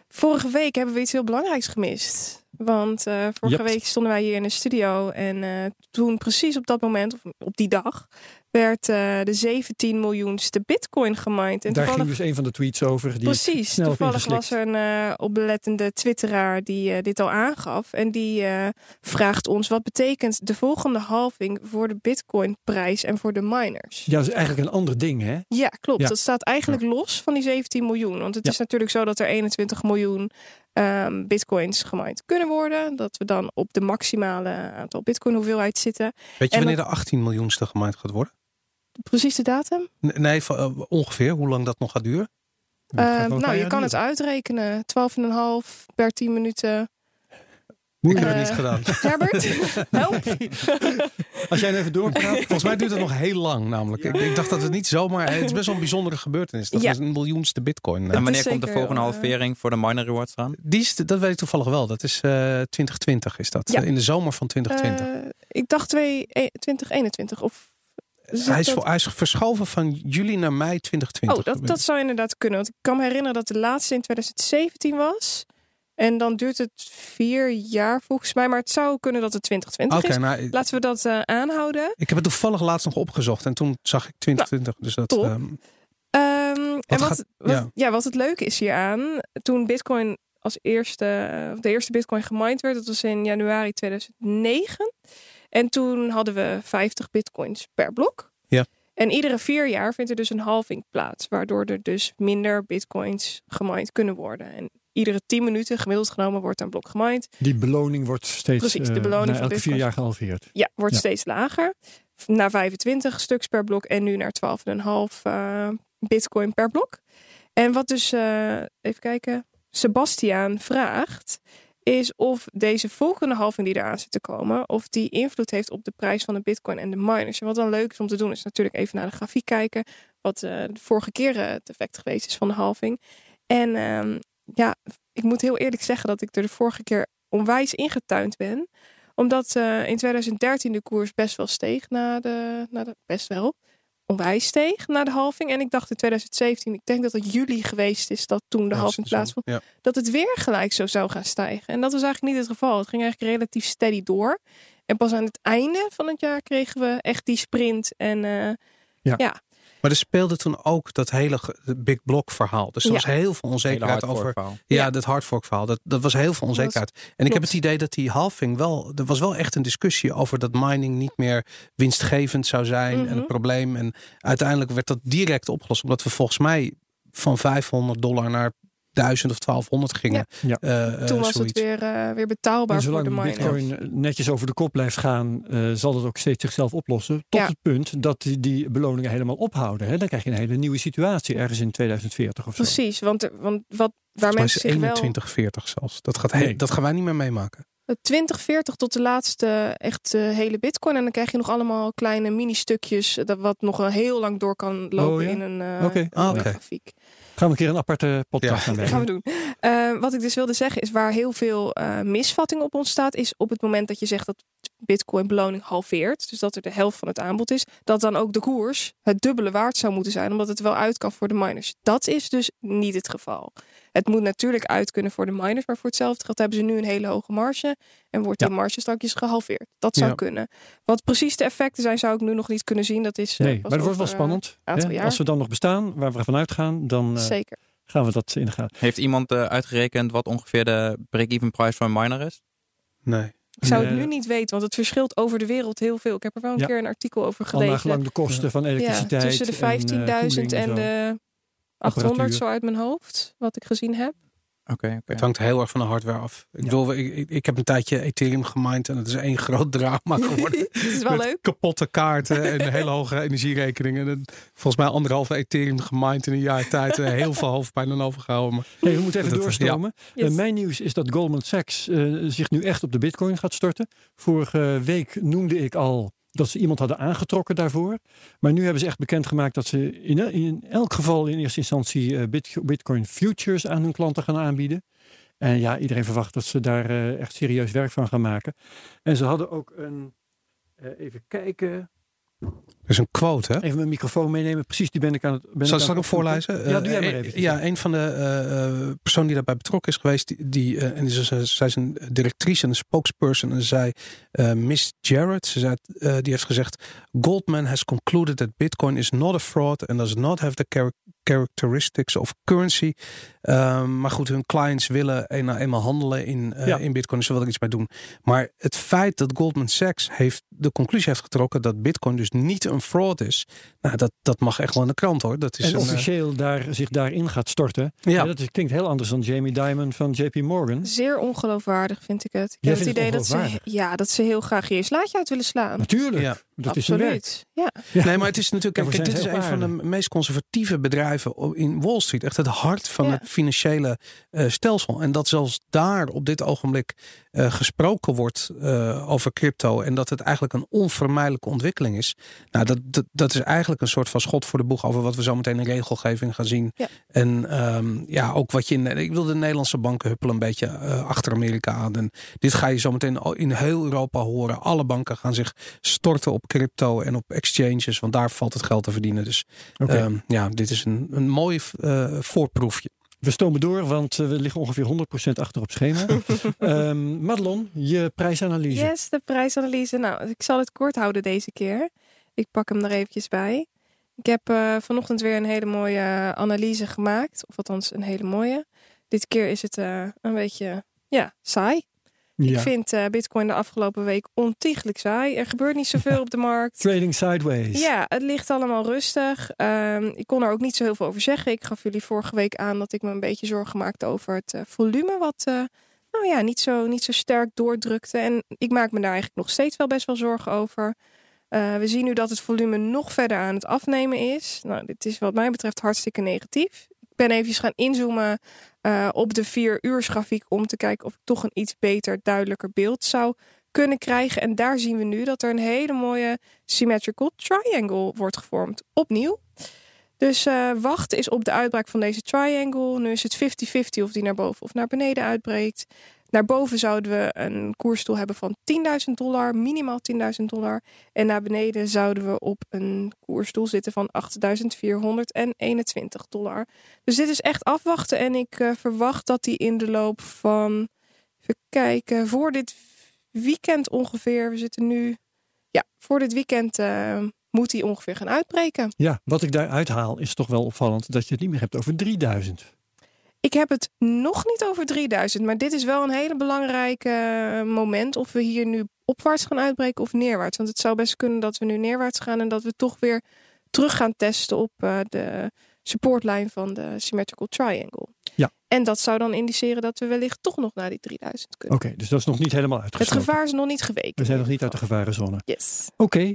Vorige week hebben we iets heel belangrijks gemist. Want eh, vorige Yep. week stonden wij hier in de studio. En eh, toen precies op dat moment, of op die dag, werd eh, de 17 miljoenste bitcoin gemined. En Daar ging toevallig, dus een van de tweets over. Die precies, snel toevallig was er een eh, oplettende twitteraar die eh, dit al aangaf. En die eh, vraagt ons, wat betekent de volgende halving voor de bitcoin prijs en voor de miners? Ja, dat is eigenlijk een ander ding, hè? Ja, klopt. Ja. Dat staat eigenlijk los van die 17 miljoen. Want het Ja. is natuurlijk zo dat er 21 miljoen ehm, bitcoins gemined kunnen worden. Dat we dan op de maximale aantal bitcoin hoeveelheid zitten. weet je En wanneer de 18 miljoenste gemined gaat worden? Precies de datum? Nee, van, eh, ongeveer hoe lang dat nog gaat duren? Gaat Ehm, nou, je kan het uitrekenen. 12,5 per 10 minuten. Ik heb Eh, het niet gedaan. Herbert, help. Als jij even doorpraat. Volgens mij duurt het nog heel lang namelijk. Ik, ik dacht dat het niet zomaar... Het is best wel een bijzondere gebeurtenis. Dat Ja. was een miljoenste bitcoin. eh. En wanneer is komt de volgende eh, halvering voor de miner rewards aan? Die is, dat weet ik toevallig wel. Dat is eh 2020 is dat. Ja. Eh, In de zomer van 2020. Eh, ik dacht twee- eh, 2021 of Hij is, dat- voor- hij is verschoven van juli naar mei 2020. Oh, dat, dat zou inderdaad kunnen. Want ik kan me herinneren dat de laatste in 2017 was. En dan duurt het vier jaar volgens mij. Maar het zou kunnen dat het 2020 Oké, is. nou, Laten we dat eh, aanhouden. ik heb het toevallig laatst nog opgezocht en toen zag ik 2020. dus dat. top. ehm, Ehm, en wat, gaat- wat, ja. ja. wat het leuke is hieraan. Toen Bitcoin als eerste, eh, of de eerste Bitcoin gemined werd, dat was in januari 2009. En toen hadden we 50 Bitcoins per blok. Ja. En iedere vier jaar vindt er dus een halving plaats, waardoor er dus minder Bitcoins gemined kunnen worden. En iedere 10 minuten gemiddeld genomen wordt een blok gemined. Die beloning wordt steeds Precies, de eh, beloning na van elke vier jaar gehalveerd. Ja, wordt Ja. steeds lager. Naar 25 stuks per blok en nu naar 12,5 eh bitcoin per blok. En wat dus, eh, even kijken, Sebastiaan vraagt, is of deze volgende halving die eraan zit te komen, of die invloed heeft op de prijs van de bitcoin en de miners. Wat dan leuk is om te doen, is natuurlijk even naar de grafiek kijken, wat eh, de vorige keer eh, het effect geweest is van de halving. En ehm, ja, ik moet heel eerlijk zeggen dat ik er de vorige keer onwijs ingetuind ben omdat eh, in 2013 de koers best wel steeg na de, na de best wel onwijs steeg na de halving. En ik dacht in 2017, ik denk dat het juli geweest is dat toen de ja, halving plaatsvond, Ja. dat het weer gelijk zo zou gaan stijgen. En dat was eigenlijk niet het geval. Het ging eigenlijk relatief steady door. En pas aan het einde van het jaar kregen we echt die sprint. En eh, Maar er speelde toen ook dat hele Big Block verhaal. Dus er Ja. was heel veel onzekerheid over. verhaal. Ja, Ja. dat hardfork verhaal. Dat, dat was heel veel onzekerheid. En ik heb het idee dat die halving wel. Er was wel echt een discussie over dat mining niet meer winstgevend zou zijn. En Mhm. het probleem. En uiteindelijk werd dat direct opgelost. Omdat we volgens mij van 500 dollar naar 1000 of 1200 gingen. Ja. Eh, eh, toen was het weer, eh, weer betaalbaar En voor zolang de de miners. bitcoin netjes over de kop blijft gaan, eh, zal het ook steeds zichzelf oplossen. Tot Ja. het punt dat die, die beloningen helemaal ophouden. Hè? Dan krijg je een hele nieuwe situatie ergens in 2040 of zo. Precies, want, er- want wat, waar mensen het zich wel... 21, 40 zelfs. Dat, gaat he- Nee. dat gaan wij niet meer meemaken. 2040 tot de laatste echt eh, hele bitcoin. En dan krijg je nog allemaal kleine mini-stukjes. Dat wat nog wel heel lang door kan lopen Oh, ja? in een, eh, Ah, oké. grafiek. Gaan we een keer een aparte podcast Ja. aan gaan we doen. Eh, wat ik dus wilde zeggen is waar heel veel eh misvatting op ontstaat. Is op het moment dat je zegt dat bitcoin beloning halveert. Dus dat er de helft van het aanbod is. Dat dan ook de koers het dubbele waard zou moeten zijn. Omdat het wel uit kan voor de miners. Dat is dus niet het geval. Het moet natuurlijk uit kunnen voor de miners. Maar voor hetzelfde geld hebben ze nu een hele hoge marge. En wordt die marge straks gehalveerd. Dat zou Ja. kunnen. Wat precies de effecten zijn zou ik nu nog niet kunnen zien. Dat is eh, Nee, maar dat wordt wel spannend. hè? Als we dan nog bestaan, waar we vanuit gaan, dan eh, Zeker. gaan we dat in de gaten. Heeft iemand eh, uitgerekend wat ongeveer de break-even price van een miner is? Nee. Ik zou het nu niet weten, want het verschilt over de wereld heel veel. Ik heb er wel een Ja. keer een artikel over Al gelezen. nagelang de kosten van elektriciteit. Ja, tussen de en, eh, 15.000 en, de 800 Apparatuur. zo uit mijn hoofd, wat ik gezien heb. Oké, oké. Het hangt heel erg van de hardware af. Ik, Ja. bedoel, ik, ik, ik heb een tijdje Ethereum gemined en het is één groot drama geworden. Het is wel Met leuk. kapotte kaarten en hele hoge energierekeningen. En volgens mij anderhalve Ethereum gemined in een jaar tijd. eh, Heel veel hoofdpijn aan overgehouden. Maar Hey, we moeten even Dat- doorstromen. Yes. Eh, mijn nieuws is dat Goldman Sachs eh, zich nu echt op de bitcoin gaat storten. Vorige week noemde ik al dat ze iemand hadden aangetrokken daarvoor. Maar nu hebben ze echt bekendgemaakt dat ze in, in elk geval in eerste instantie eh, bit- bitcoin futures aan hun klanten gaan aanbieden. En ja, iedereen verwacht dat ze daar eh, echt serieus werk van gaan maken. En ze hadden ook een, eh, even kijken, is een quote, hè? even mijn microfoon meenemen. Precies, die ben ik aan het. Ben Zal, ik ik hem voorlezen? Ja, doe jij Eh, maar eh, even. Ja, een van de eh, eh, personen die daarbij betrokken is geweest, die, die en ze- zij is een directrice en een spokesperson. En zij, Miss Jarrett, ze zei, die heeft gezegd: Goldman has concluded that Bitcoin is not a fraud and does not have the char- characteristics of currency. Ehm, maar goed, hun clients willen een, eenmaal handelen in, Ja. in Bitcoin, dus ze willen er iets mee doen. Maar het feit dat Goldman Sachs heeft de conclusie heeft getrokken dat Bitcoin dus niet een fraud is, nou, dat, dat mag echt wel in de krant hoor. Dat is En een, eh, officieel daar, zich daarin gaat storten. ja. Ja, dat is, klinkt heel anders dan Jamie Dimon van JP Morgan. Zeer ongeloofwaardig vind ik het. Ik Jij heb het idee dat ze, ja, dat ze heel graag je eens laatje uit willen slaan. Natuurlijk, Ja. Dat is een werk. Absoluut. Ja. Ja. Nee, maar het is natuurlijk. Kijk, dit is een van de meest conservatieve bedrijven in Wall Street. Echt het hart van Ja. het financiële eh, stelsel. En dat zelfs daar op dit ogenblik eh, gesproken wordt eh, over crypto. En dat het eigenlijk een onvermijdelijke ontwikkeling is. Nou, dat, dat, dat is eigenlijk een soort van schot voor de boeg over wat we zo meteen in regelgeving gaan zien. Ja. En ehm, ja, ook wat je in. Ik wil de Nederlandse banken huppelen een beetje achter Amerika aan. En dit ga je zo meteen in heel Europa horen. Alle banken gaan zich storten op crypto en op exchanges, want daar valt het geld te verdienen. Dus ehm, ja, dit is een, een mooi eh, voorproefje. We stomen door, want eh, we liggen ongeveer 100% achter op schema. Ehm Madelon, je prijsanalyse. Yes, de prijsanalyse. Nou, ik zal het kort houden deze keer. Ik pak hem er eventjes bij. Ik heb eh, vanochtend weer een hele mooie analyse gemaakt. Of althans, een hele mooie. Dit keer is het eh, een beetje, ja, saai. Ja. Ik vind eh, Bitcoin de afgelopen week ontiegelijk saai. Er gebeurt niet zoveel op de markt. Trading sideways. Ja, het ligt allemaal rustig. Ehm, ik kon er ook niet zo heel veel over zeggen. Ik gaf jullie vorige week aan dat ik me een beetje zorgen maakte over het eh, volume. Wat eh, nou ja, niet zo, niet zo sterk doordrukte. En ik maak me daar eigenlijk nog steeds wel best wel zorgen over. We zien nu dat het volume nog verder aan het afnemen is. Nou, dit is wat mij betreft hartstikke negatief. Ben even gaan inzoomen eh, op de vier uur grafiek om te kijken of ik toch een iets beter, duidelijker beeld zou kunnen krijgen. En daar zien we nu dat er een hele mooie symmetrical triangle wordt gevormd. Opnieuw. Dus eh, wachten is op de uitbraak van deze triangle. Nu is het 50-50 of die naar boven of naar beneden uitbreekt. Naar boven zouden we een koersdoel hebben van 10.000 dollar, minimaal 10.000 dollar. En naar beneden zouden we op een koersdoel zitten van 8.421 dollar. Dus dit is echt afwachten. En ik eh, verwacht dat die in de loop van, even kijken, voor dit weekend ongeveer. We zitten nu, ja, voor dit weekend eh, moet die ongeveer gaan uitbreken. Ja, wat ik daaruit haal is toch wel opvallend dat je het niet meer hebt over 3000. Ik heb het nog niet over 3000, maar dit is wel een hele belangrijke eh, moment of we hier nu opwaarts gaan uitbreken of neerwaarts. Want het zou best kunnen dat we nu neerwaarts gaan en dat we toch weer terug gaan testen op eh, de supportlijn van de symmetrical triangle. Ja. En dat zou dan indiceren dat we wellicht toch nog naar die 3000 kunnen. Oké, dus dat is nog niet helemaal Het uitgesloten. gevaar is nog niet geweken. We zijn nog niet uit de gevarenzone. Yes. Oké,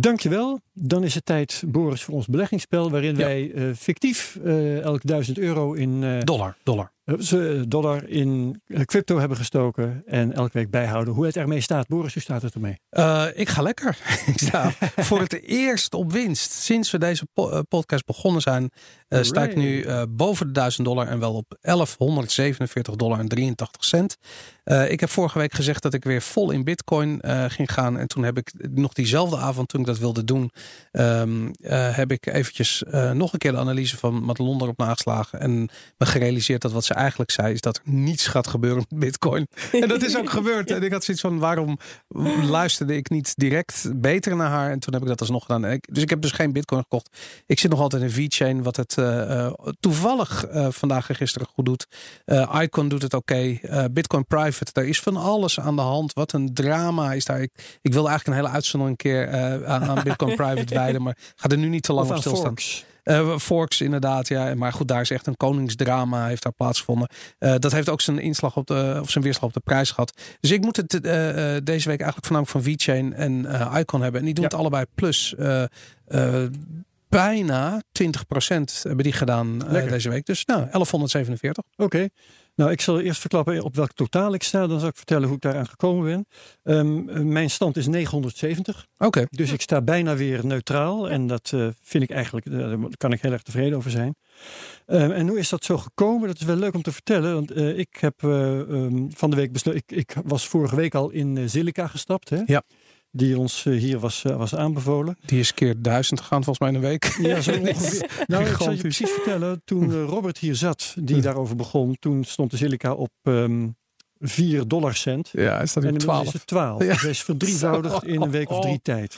dankjewel. Dan is het tijd, Boris, voor ons beleggingsspel. Waarin Ja. wij eh, fictief eh, elk 1000 euro in eh, Dollar, dollar. Ze- dollar in eh, crypto hebben gestoken. En elke week bijhouden hoe het ermee staat. Boris, hoe staat het ermee? Eh, ik ga lekker. ik sta voor het eerst op winst. Sinds we deze po- eh, podcast begonnen zijn, eh, sta ik nu boven de 1000 dollar en wel op 1147 dollar en 83 cent. Ik heb vorige week gezegd dat ik weer vol in Bitcoin ging gaan. En toen heb ik nog diezelfde avond, toen ik dat wilde doen, ehm, eh, heb ik eventjes nog een keer de analyse van Madelon erop nageslagen. En me gerealiseerd dat wat ze eigenlijk zei, is dat er niets gaat gebeuren met Bitcoin. En dat is ook gebeurd. En ik had zoiets van, waarom luisterde ik niet direct beter naar haar? En toen heb ik dat alsnog gedaan. Dus ik heb dus geen bitcoin gekocht. Ik zit nog altijd in VeChain, wat het eh, eh, toevallig eh, vandaag en gisteren goed doet. Eh, Icon doet het oké. Bitcoin Private, daar is van alles aan de hand. Wat een drama is daar. Ik, ik wilde eigenlijk een hele uitzending een keer aan, aan Bitcoin Private wijden. Maar ga er nu niet te lang Of op aan stilstaan. Forks. Eh, Forks inderdaad, ja. Maar goed, daar is echt een koningsdrama heeft daar plaatsgevonden. Eh, dat heeft ook zijn inslag op de, of zijn weerslag op de prijs gehad. Dus ik moet het eh, deze week eigenlijk voornamelijk van VeChain en Icon hebben. En die doen Ja. het allebei plus. bijna 20% hebben die gedaan deze week. Dus nou, 1147. Oké. Nou, ik zal eerst verklappen op welk totaal ik sta. Dan zal ik vertellen hoe ik daaraan gekomen ben. Ehm, eh, mijn stand is 970. Oké. Dus ik sta bijna weer neutraal. En dat eh, vind ik eigenlijk, eh, daar kan ik heel erg tevreden over zijn. Ehm, en hoe is dat zo gekomen? Dat is wel leuk om te vertellen. Want ik heb eh, ehm, van de week besloten. Ik, ik was vorige week al in Silica gestapt. Hè? Ja. Die ons eh, hier was, eh, was aanbevolen. Die is keer duizend gegaan volgens mij in een week. Ja, zo ongeveer. Nou, ik zal je precies vertellen. Toen eh, Robert hier zat, die Hm. daarover begon. Toen stond de Silica op ehm 4 dollar cent. Ja, is dat nu inmiddels 12? is het 12. Ja. Dus hij is verdrievoudigd in een week of drie tijd.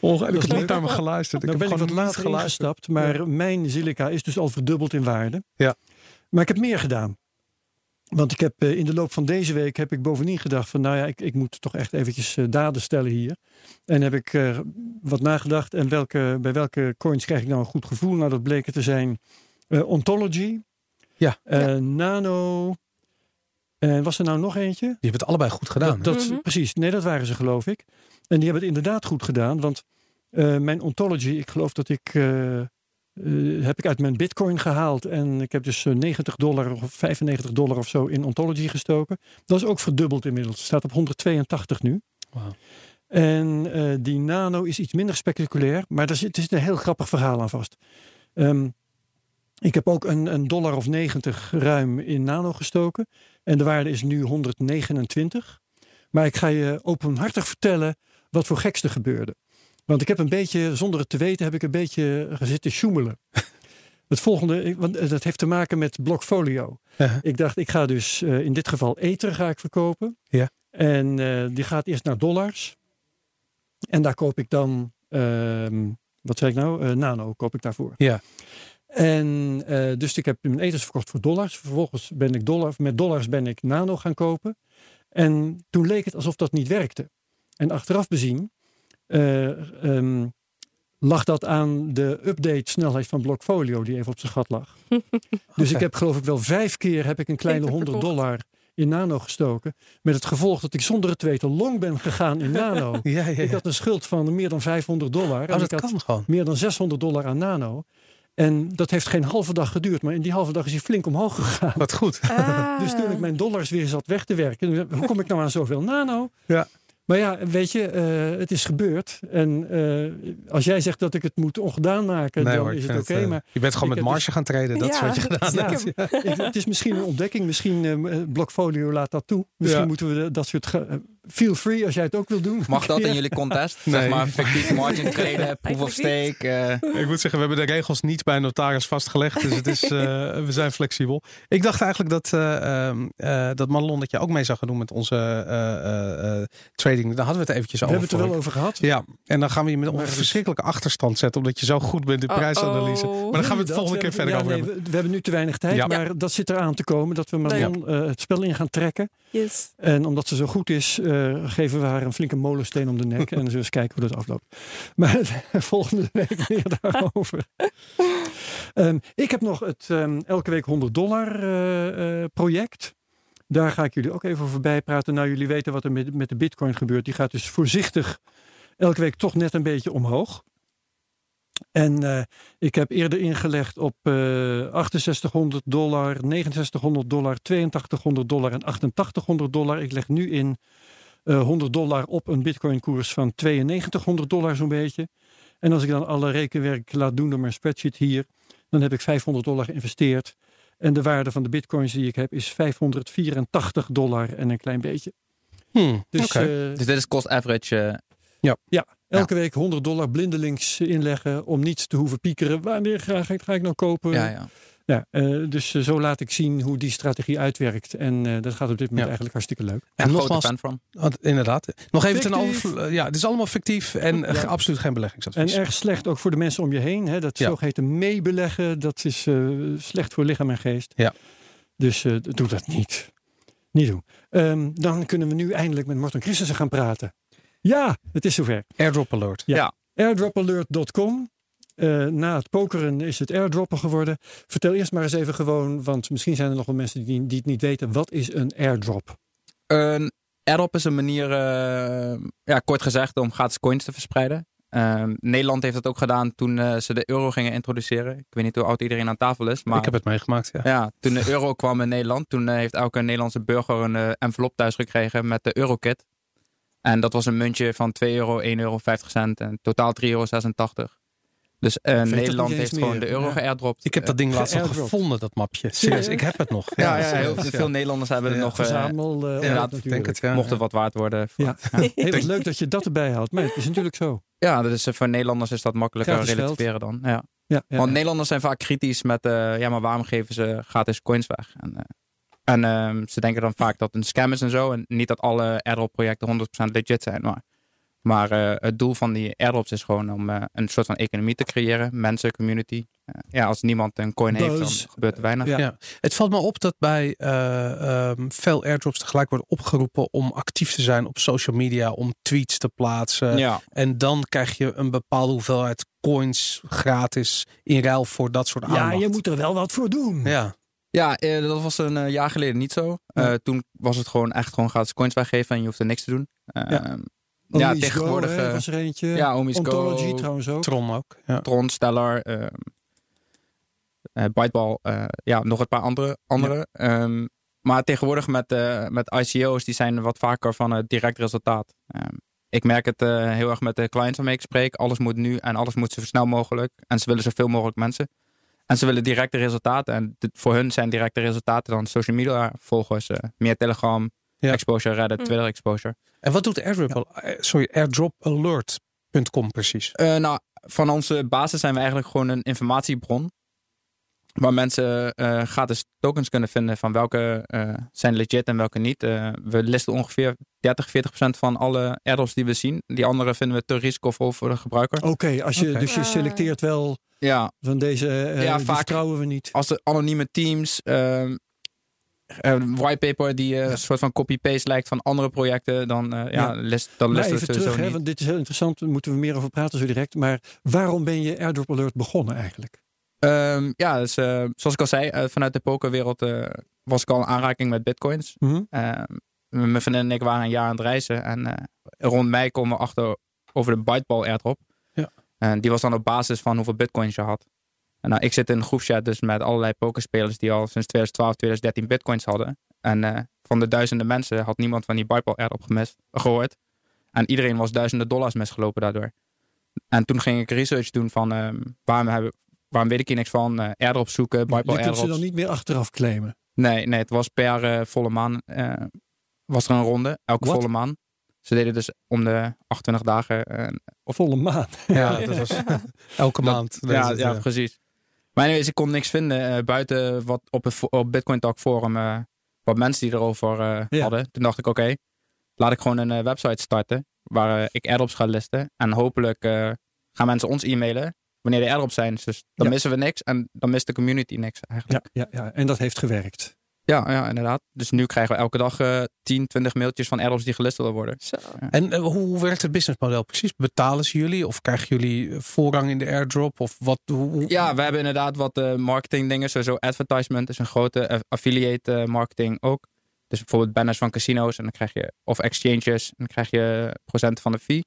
Ongelooflijk. Ik heb niet naar me geluisterd. Ik ben heb ik wat later geluisterd. Maar mijn Silica is dus al verdubbeld in waarde. Ja. Maar ik heb meer gedaan. Want ik heb eh, in de loop van deze week heb ik bovendien gedacht van nou ja, ik, ik moet toch echt eventjes eh, daden stellen hier. En heb ik eh, wat nagedacht en welke, bij welke coins krijg ik nou een goed gevoel? Nou dat bleken te zijn eh, Ontology, Ja. eh, Nano en was er nou nog eentje? Die hebben het allebei goed gedaan. Dat, dat, Mhm. Precies, nee dat waren ze geloof ik. En die hebben het inderdaad goed gedaan. Want eh, mijn ontology, ik geloof dat ik, eh, eh, heb ik uit mijn bitcoin gehaald. En ik heb dus eh, 90 dollar of 95 dollar of zo in ontology gestoken. Dat is ook verdubbeld inmiddels. Het staat op 182 nu. En eh, die nano is iets minder spectaculair. Maar er zit, er zit een heel grappig verhaal aan vast. Ehm, ik heb ook een, een dollar of 90 ruim in nano gestoken. En de waarde is nu 129. Maar ik ga je openhartig vertellen wat voor geks er gebeurde. Want ik heb een beetje, zonder het te weten, heb ik een beetje gezitten sjoemelen. Het volgende, want eh, dat heeft te maken met Blockfolio. Ik dacht, ik ga dus eh, in dit geval Ether ga ik verkopen. Ja. En eh, die gaat eerst naar dollars. En daar koop ik dan, ehm, wat zei ik nou? Nano koop ik daarvoor. Ja. En dus ik heb mijn ethers verkocht voor dollars. Vervolgens ben ik dollar, met dollars ben ik nano gaan kopen. En toen leek het alsof dat niet werkte. En achteraf bezien eh, ehm, lag dat aan de update snelheid van Blockfolio die even op zijn gat lag. Dus ik heb geloof ik wel vijf keer heb ik een kleine Even 100 verkocht. dollar in nano gestoken. Met het gevolg dat ik zonder het weten long ben gegaan in nano. Ja, ja, ja. Ik had een schuld van meer dan 500 dollar. Oh, en dat ik had kan gewoon. meer dan 600 dollar aan nano. En dat heeft geen halve dag geduurd. Maar in die halve dag is hij flink omhoog gegaan. Wat goed. Ah. Dus toen ik mijn dollars weer zat weg te werken. Hoe kom ik nou aan zoveel nano? Ja. Maar ja, weet je, eh, het is gebeurd. En eh, als jij zegt dat ik het moet ongedaan maken, Nee, dan hoor, is het oké. eh, maar je bent gewoon met heb marge gaan treden. Dat is wat je gedaan ja, hebt. het is misschien een ontdekking. Misschien eh Blockfolio laat dat toe. Misschien moeten we dat soort... feel free als jij het ook wil doen. Mag dat Ja. in jullie contest? Nee. Zeg maar fictief margin traden, proof of stake. eh, Ik moet zeggen, we hebben de regels niet bij een notaris vastgelegd. Dus het is, eh, we zijn flexibel. Ik dacht eigenlijk dat, eh ehm, eh, dat Marlon dat je ook mee zou gaan doen met onze eh, eh, eh, trading. Daar hadden we het eventjes We over. hebben het er wel over gehad. Ja, en dan gaan we je met een verschrikkelijke achterstand zetten. Omdat je zo goed bent in Oh, prijsanalyse. Maar daar gaan we het Dat, volgende keer we verder over hebben. we, we hebben nu te weinig tijd, Ja. maar dat zit eraan te komen dat we eh, het spel in gaan trekken. Yes. En omdat ze zo goed is, eh, geven we haar een flinke molensteen om de nek. en dan zullen we eens kijken hoe dat afloopt. Maar volgende week meer daarover. Ehm, ik heb nog het ehm, elke week 100 dollar eh, eh, project. Daar ga ik jullie ook even over bijpraten. Nou, jullie weten wat er met, met de bitcoin gebeurt. Die gaat dus voorzichtig elke week toch net een beetje omhoog. En eh, ik heb eerder ingelegd op eh 6800 dollar, 6900 dollar, 8200 dollar en 8800 dollar. Ik leg nu in eh 100 dollar op een bitcoin koers van 9200 dollar zo'n beetje. En als ik dan alle rekenwerk laat doen door mijn spreadsheet hier, dan heb ik 500 dollar geïnvesteerd. En de waarde van de bitcoins die ik heb is 584 dollar en een klein beetje. Hmm, Dus eh, dus dit is cost average. eh, elke week 100 dollar blindelings inleggen om niet te hoeven piekeren. Wanneer ga, ik- ga ik nou kopen? ja, ja. Ja, eh, dus eh, zo laat ik zien hoe die strategie uitwerkt. En eh, dat gaat op dit moment Ja. eigenlijk hartstikke leuk. en Grote nogmaals, fan van. want inderdaad. Nog even ten Fictief. over. Ja, het is allemaal fictief en Ja. absoluut geen En beleggingsadvies. erg slecht ook voor de mensen om je heen. Hè? Dat Ja. zogeheten meebeleggen, dat is slecht voor lichaam en geest. Ja. Dus doe dat niet. Niet doen. Ehm, dan kunnen we nu eindelijk met Morten Christensen gaan praten. Ja, het is zover. Airdrop alert. Airdropalert.com. Eh, na het pokeren is het airdroppen geworden. Vertel eerst maar eens even gewoon, want misschien zijn er nog wel mensen die, die het niet weten. Wat is een airdrop? Een airdrop is een manier, eh, ja, kort gezegd, om gratis coins te verspreiden. Ehm, Nederland heeft het ook gedaan toen eh, ze de euro gingen introduceren. Ik weet niet hoe oud iedereen aan tafel is. Maar Ik heb het meegemaakt. Ja. ja, toen de euro kwam in Nederland, toen heeft elke Nederlandse burger een envelop thuis gekregen met de eurokit. En dat was een muntje van 2 euro, 1 euro, 50 cent en totaal 3,86 euro. Dus eh, Nederland heeft gewoon de euro Ja. geairdropt. Ik heb dat ding laatst nog gevonden, dat mapje. Serieus, ik heb het nog. Ja, ja, heel ja. veel Nederlanders hebben het nog. eh, Verzamel. eh, inderdaad, ik denk het, ja. mocht het wat waard worden. Ja. Heel wat leuk dat je dat erbij houdt. Maar het is natuurlijk zo. Ja, dat is, eh, voor Nederlanders is dat makkelijker relativeren dan. Ja. Ja, ja, Want ja. Nederlanders zijn vaak kritisch met, eh, ja, maar waarom geven ze gratis coins weg? En, eh, en ehm, ze denken dan vaak dat het een scam is en zo. En niet dat alle airdrop projecten 100% legit zijn. Maar, maar eh, het doel van die airdrops is gewoon om eh, een soort van economie te creëren. Mensen, community. Eh, ja, als niemand een coin heeft, dan gebeurt er weinig. Ja. Ja. Het valt me op dat bij eh, ehm, veel airdrops tegelijk wordt opgeroepen om actief te zijn op social media, om tweets te plaatsen. Ja. En dan krijg je een bepaalde hoeveelheid coins gratis in ruil voor dat soort ja, aandacht. je moet er wel wat voor doen. Ja, Ja, eh, dat was een eh, jaar geleden niet zo. Eh, Ja. Toen was het gewoon echt gewoon gratis coins weggeven en je hoefde niks te doen. Eh, Ja. ja, tegenwoordig. Go, hè, was er eentje. ja, Omi's Ontology Go. trouwens ook. Tron ook. Ja. Tron, Stellar, ehm eh, Byteball, eh, ja, nog een paar andere. andere. Ehm, maar tegenwoordig met, eh, met ICO's, die zijn wat vaker van het direct resultaat. Ehm, ik merk het eh, heel erg met de clients waarmee ik spreek. Alles moet nu en alles moet zo snel mogelijk. En ze willen zoveel mogelijk mensen. En ze willen directe resultaten. En dit- voor hun zijn directe resultaten dan social media volgers. eh, meer Telegram, Ja. exposure, Reddit, Hm. Twitter exposure. En wat doet airdrop? al- eh, Sorry, airdrop alert. .com precies. Eh, nou, van onze basis zijn we eigenlijk gewoon een informatiebron. Waar mensen eh, gratis tokens kunnen vinden van welke eh, zijn legit en welke niet. Eh, we listen ongeveer 30, 40 procent van alle airdrops die we zien. Die andere vinden we te risicovol voor de gebruiker. Oké, als je, dus je Ah. selecteert wel Ja, van deze, eh Ja, die vaak- vertrouwen we niet. als de anonieme teams, ehm een whitepaper die een soort van copy-paste lijkt van andere projecten, dan, eh, ja, Ja. list, dan Maar listen we even sowieso terug, hè, niet. want dit is heel interessant. Daar moeten we meer over praten zo direct. Maar waarom ben je Airdrop Alert begonnen eigenlijk? Ehm, ja, dus, eh, zoals ik al zei, eh, vanuit de pokerwereld eh, was ik al in aanraking met bitcoins. Mhm. Ehm, mijn vriendin en ik waren een jaar aan het reizen. En rond mei komen we achter over de Byteball airdrop. Ja. En die was dan op basis van hoeveel bitcoins je had. En nou, ik zit in een groepchat dus met allerlei pokerspelers die al sinds 2012, 2013 bitcoins hadden. En van de duizenden mensen had niemand van die Byteball airdrop gemist, gehoord. En iedereen was duizenden dollars misgelopen daardoor. En toen ging ik research doen van ehm, waarom, hebben, waarom weet ik hier niks van. eh airdrops zoeken, Je Byteball kunt ze dan niet meer achteraf claimen. Nee, nee, het was per eh, volle maan. eh, was er een ronde, elke volle maan. Ze deden dus om de 28 dagen. eh, Of volle maan. Ja, dat was elke Dat- maand. ja, ja, eh, precies. Maar anyways, ik kon niks vinden eh, buiten wat op het op Bitcoin Talk forum. eh, wat mensen die erover eh, Ja. hadden. Toen dacht ik, oké, laat ik gewoon een eh, website starten. Waar eh, ik airdrops ga listen. En hopelijk eh, gaan mensen ons e-mailen. Wanneer de airdrops zijn. Dus dan Ja. missen we niks. En dan mist de community niks eigenlijk. Ja, ja, ja, en dat heeft gewerkt. Ja, ja, inderdaad. Dus nu krijgen we elke dag eh 10, 20 mailtjes van airdrops die gelist willen worden. Zo. En eh, hoe, werkt het businessmodel precies? Betalen ze jullie of krijgen jullie eh, voorrang in de airdrop? Of wat? Hoe, hoe- Ja, we hebben inderdaad wat eh, marketing dingen. Sowieso advertisement is een grote affiliate marketing ook. Dus bijvoorbeeld banners van casino's en dan krijg je of exchanges en dan krijg je procenten van de fee.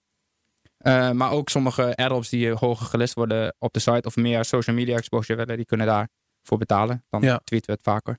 Eh, maar ook sommige airdrops die hoger gelist worden op de site of meer social media exposure willen, die kunnen daarvoor betalen. Dan Ja. tweeten we het vaker.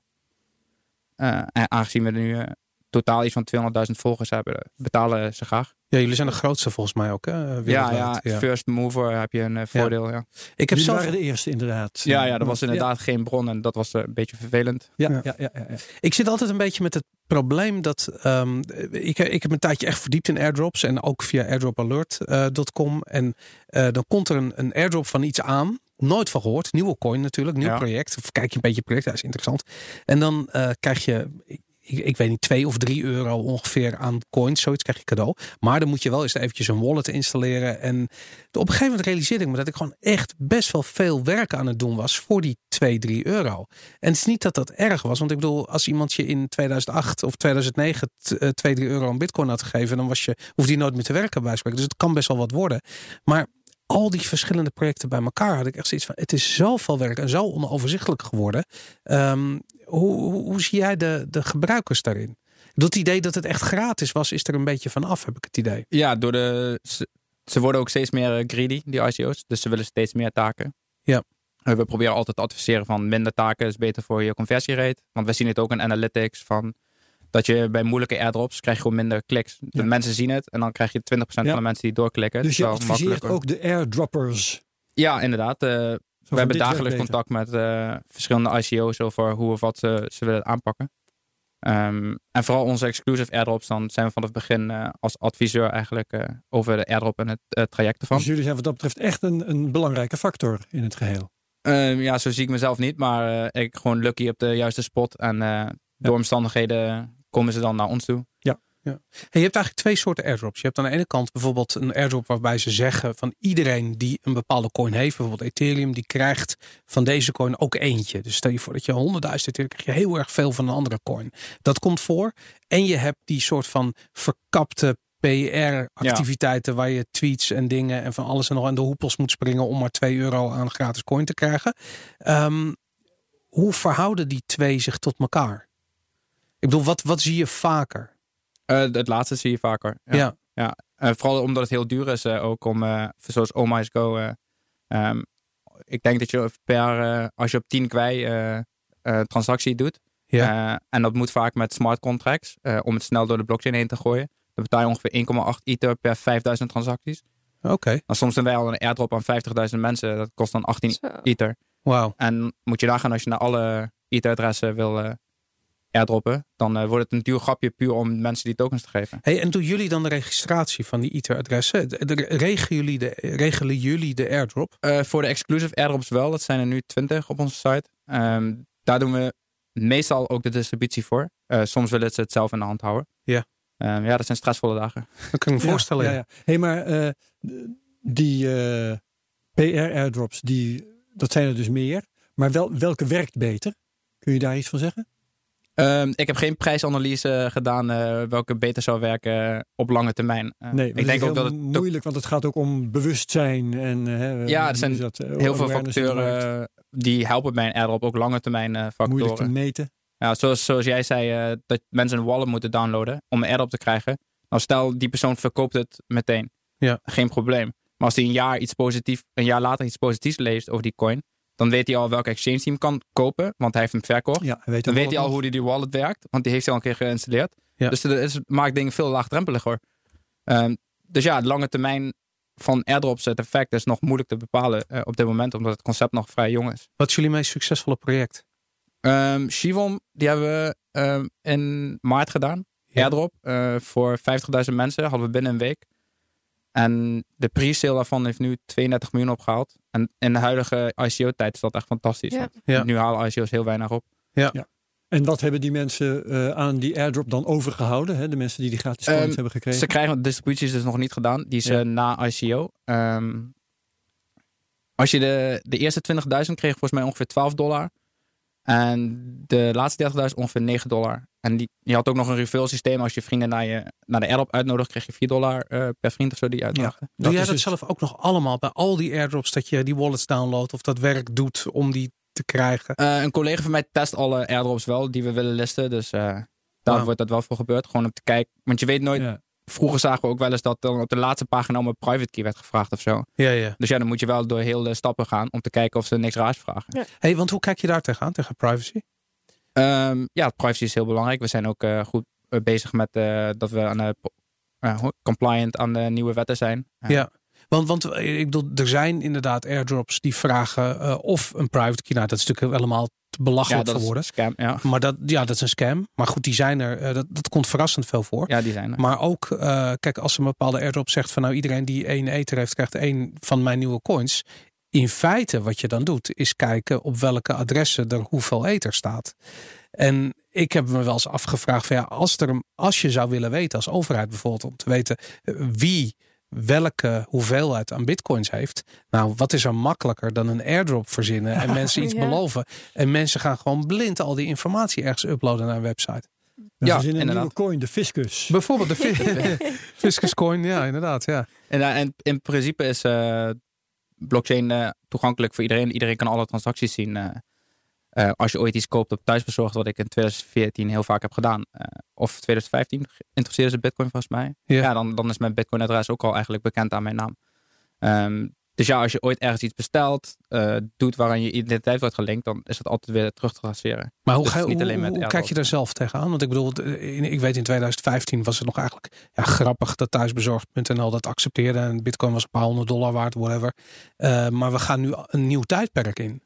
Eh, en aangezien we nu eh, totaal iets van 200.000 volgers hebben, betalen ze graag. Ja, jullie zijn de grootste volgens mij ook. Hè, Ja, ja, first mover heb je een eh, voordeel. Ja. Ik heb Jullie zelf waren de eerste inderdaad. Ja, ja, dat was inderdaad geen bron en dat was eh, een beetje vervelend. Ja, Ja. ja, ja, ja, ja. Ik zit altijd een beetje met het probleem dat ehm, ik, ik heb een tijdje echt verdiept in airdrops en ook via airdropalert.com. en eh, dan komt er een, een airdrop van iets aan. Nooit van gehoord. Nieuwe coin natuurlijk, nieuw Ja. project. Of kijk je een beetje het project, dat is interessant. En dan eh, krijg je, ik, ik weet niet, twee of drie euro ongeveer aan coins. Zoiets krijg je cadeau. Maar dan moet je wel eens eventjes een wallet installeren. En op een gegeven moment realiseerde ik me dat ik gewoon echt best wel veel werk aan het doen was voor die 2, 3 euro. En het is niet dat dat erg was. Want ik bedoel, als iemand je in 2008 of 2009 t- eh, 2, 3 euro aan bitcoin had gegeven, dan was je, hoefde je nooit meer te werken bij spreken. Dus het kan best wel wat worden. Maar al die verschillende projecten bij elkaar had ik echt zoiets van, het is zoveel werk en zo onoverzichtelijk geworden. Ehm, hoe, hoe, hoe zie jij de, de gebruikers daarin? Dat idee dat het echt gratis was, is er een beetje van af, heb ik het idee. Ja, door de, ze, ze worden ook steeds meer eh, greedy, die ICO's. Dus ze willen steeds meer taken. Ja. Eh, We proberen altijd te adviseren van minder taken is beter voor je conversierate. Want we zien het ook in analytics van dat je bij moeilijke airdrops krijg je gewoon minder kliks. De Ja. mensen zien het en dan krijg je 20% Ja. van de mensen die doorklikken. Dus je adviseert ook de airdroppers. Ja, inderdaad. eh, we hebben dagelijks contact met eh, verschillende ICO's over hoe of wat ze, ze willen aanpakken. Ehm, en vooral onze exclusive airdrops, dan zijn we vanaf het begin eh, als adviseur eigenlijk eh, over de airdrop en het eh, traject ervan. Dus jullie zijn wat dat betreft echt een, een belangrijke factor in het geheel. Ehm, ja, zo zie ik mezelf niet, maar eh, ik gewoon lucky op de juiste spot. En eh, door omstandigheden komen ze dan naar ons toe. Hey, je hebt eigenlijk twee soorten airdrops. Je hebt aan de ene kant bijvoorbeeld een airdrop waarbij ze zeggen van iedereen die een bepaalde coin heeft, bijvoorbeeld Ethereum, die krijgt van deze coin ook eentje. Dus stel je voor dat je 100.000 Ethereum krijg je heel erg veel van een andere coin. Dat komt voor. En je hebt die soort van verkapte PR-activiteiten waar je tweets en dingen en van alles en nog aan de hoepels moet springen om maar 2 euro aan gratis coin te krijgen. Ehm, hoe verhouden die twee zich tot elkaar? Ik bedoel, wat, wat zie je vaker? Eh, het laatste zie je vaker. Ja. ja. Eh, vooral omdat het heel duur is eh, ook om, eh, zoals Oh My Go. eh, ehm, ik denk dat je per, eh, als je op 10 kwei eh, eh, transactie doet. Ja. eh, en dat moet vaak met smart contracts. eh, om het snel door de blockchain heen te gooien. Dan betaal je ongeveer 1,8 ether per 5000 transacties. Oké, Dan soms doen wij al een airdrop aan 50.000 mensen. Dat kost dan 18 Zo. ether. wauw. En moet je nagaan als je naar alle ether-adressen wil, eh, airdroppen, dan eh, wordt het een duur grapje puur om mensen die tokens te geven. Hey, en doen jullie dan de registratie van die de- Regelen jullie de, regelen jullie de airdrop? Eh, voor de exclusive airdrops wel, dat zijn er nu 20 op onze site. Ehm, daar doen we meestal ook de distributie voor. Eh, soms willen ze het zelf in de hand houden. Ja. Ehm, ja, dat zijn stressvolle dagen. Dat kan ik me Ja, voorstellen. Ja, ja. Hey, maar eh, die eh, PR-airdrops, die, dat zijn er dus meer. Maar wel, welke werkt beter? Kun je daar iets van zeggen? Ehm, ik heb geen prijsanalyse gedaan eh, welke beter zou werken op lange termijn. Eh, Nee, ik denk ook dat het moeilijk, want het gaat ook om bewustzijn. En, eh, hè, Ja, er zijn dat, heel veel factoren die helpen bij een airdrop, ook lange termijn eh, Moeilijk te factoren. meten. Ja, zoals, zoals jij zei, dat mensen een wallet moeten downloaden om een airdrop te krijgen. Nou, stel die persoon verkoopt het meteen. Ja. Geen probleem. Maar als hij een jaar, iets positief, een jaar later iets positiefs leest over die coin, dan weet hij al welke exchange hem kan kopen, want hij heeft hem verkocht. Ja, hij weet Dan weet hij al hoe die, die wallet werkt, want die heeft hij al een keer geïnstalleerd. Ja. Dus dat is, maakt dingen veel laagdrempeliger. Ehm, dus ja, de lange termijn van airdrops, het effect is nog moeilijk te bepalen eh, op dit moment, omdat het concept nog vrij jong is. Wat is jullie meest succesvolle project? Ehm Shivon, die hebben we ehm, in maart gedaan. Ja. Airdrop eh, voor 50.000 mensen. Hadden we binnen een week. En de pre-sale daarvan heeft nu 32 miljoen opgehaald. En in de huidige ICO-tijd is dat echt fantastisch. Ja. Ja. Nu halen ICO's heel weinig op. En wat hebben die mensen eh, aan die airdrop dan overgehouden? Hè? De mensen die die gratis coins Ehm, hebben gekregen. Ze krijgen de distributie is dus nog niet gedaan. Die is Ja. eh, na ICO. Ehm, als je de, de eerste 20.000 kreeg volgens mij ongeveer 12 dollar. En de laatste 30.000 ongeveer 9 dollar. En die, je had ook nog een refill systeem. Als je vrienden naar, je, naar de airdrop uitnodigt, kreeg je 4 dollar eh, per vriend of zo die uitnodigde. Doe jij is dat dus- zelf ook nog allemaal bij al die airdrops dat je die wallets downloadt of dat werk doet om die te krijgen? Eh, een collega van mij test alle airdrops wel die we willen listen. Dus eh, daar wordt dat wel voor gebeurd. Gewoon om te kijken. Want je weet nooit. Ja. Vroeger zagen we ook wel eens dat dan op de laatste pagina om een private key werd gevraagd of zo. Ja, ja. Dus ja, dan moet je wel door heel de stappen gaan om te kijken of ze niks raars vragen. Hey, want hoe kijk je daar tegenaan, tegen privacy? Ehm, ja, privacy is heel belangrijk. We zijn ook eh, goed eh, bezig met eh, dat we aan de, eh, hoe- compliant aan de nieuwe wetten zijn. Ja. Want, want ik bedoel, er zijn inderdaad airdrops die vragen eh, of een private key. Nou, dat is natuurlijk helemaal ja, belachelijk dat voor is woorden. een scam. Ja. Maar dat, ja, dat is een scam. Maar goed, die zijn er. eh, dat, dat komt verrassend veel voor. ja, die zijn er. Maar ook, eh, kijk, als een bepaalde airdrop zegt van nou iedereen die één ether heeft, krijgt één van mijn nieuwe coins. In feite, wat je dan doet, is kijken op welke adressen er hoeveel ether staat. En ik heb me wel eens afgevraagd van ja, als, er, als je zou willen weten als overheid bijvoorbeeld, om te weten eh, wie welke hoeveelheid aan bitcoins heeft. Nou, wat is er makkelijker dan een airdrop verzinnen en mensen iets Ja. beloven. En mensen gaan gewoon blind al die informatie ergens uploaden naar een website. We Ja, verzinnen een inderdaad. nieuwe coin, de fiscus. Bijvoorbeeld de fi- Fiscus coin, ja inderdaad. Ja. En, eh, en in principe is eh, blockchain eh, toegankelijk voor iedereen. Iedereen kan alle transacties zien. eh, eh, als je ooit iets koopt op thuisbezorgd, wat ik in 2014 heel vaak heb gedaan. eh, of 2015 interesseerde ze Bitcoin volgens mij. Ja. Ja, dan, dan is mijn Bitcoin-adres ook al eigenlijk bekend aan mijn naam. Ehm, dus ja, als je ooit ergens iets bestelt, eh, doet waaraan je identiteit wordt gelinkt, dan is het altijd weer terug te traceren. Maar hoe, Dus ga, niet alleen hoe kijk je daar zelf tegenaan? Want ik bedoel, in- ik weet in 2015 was het nog eigenlijk ja, grappig dat thuisbezorgd.nl dat accepteerde. En bitcoin was een paar honderd dollar waard, whatever. Maar we gaan nu een nieuw tijdperk in.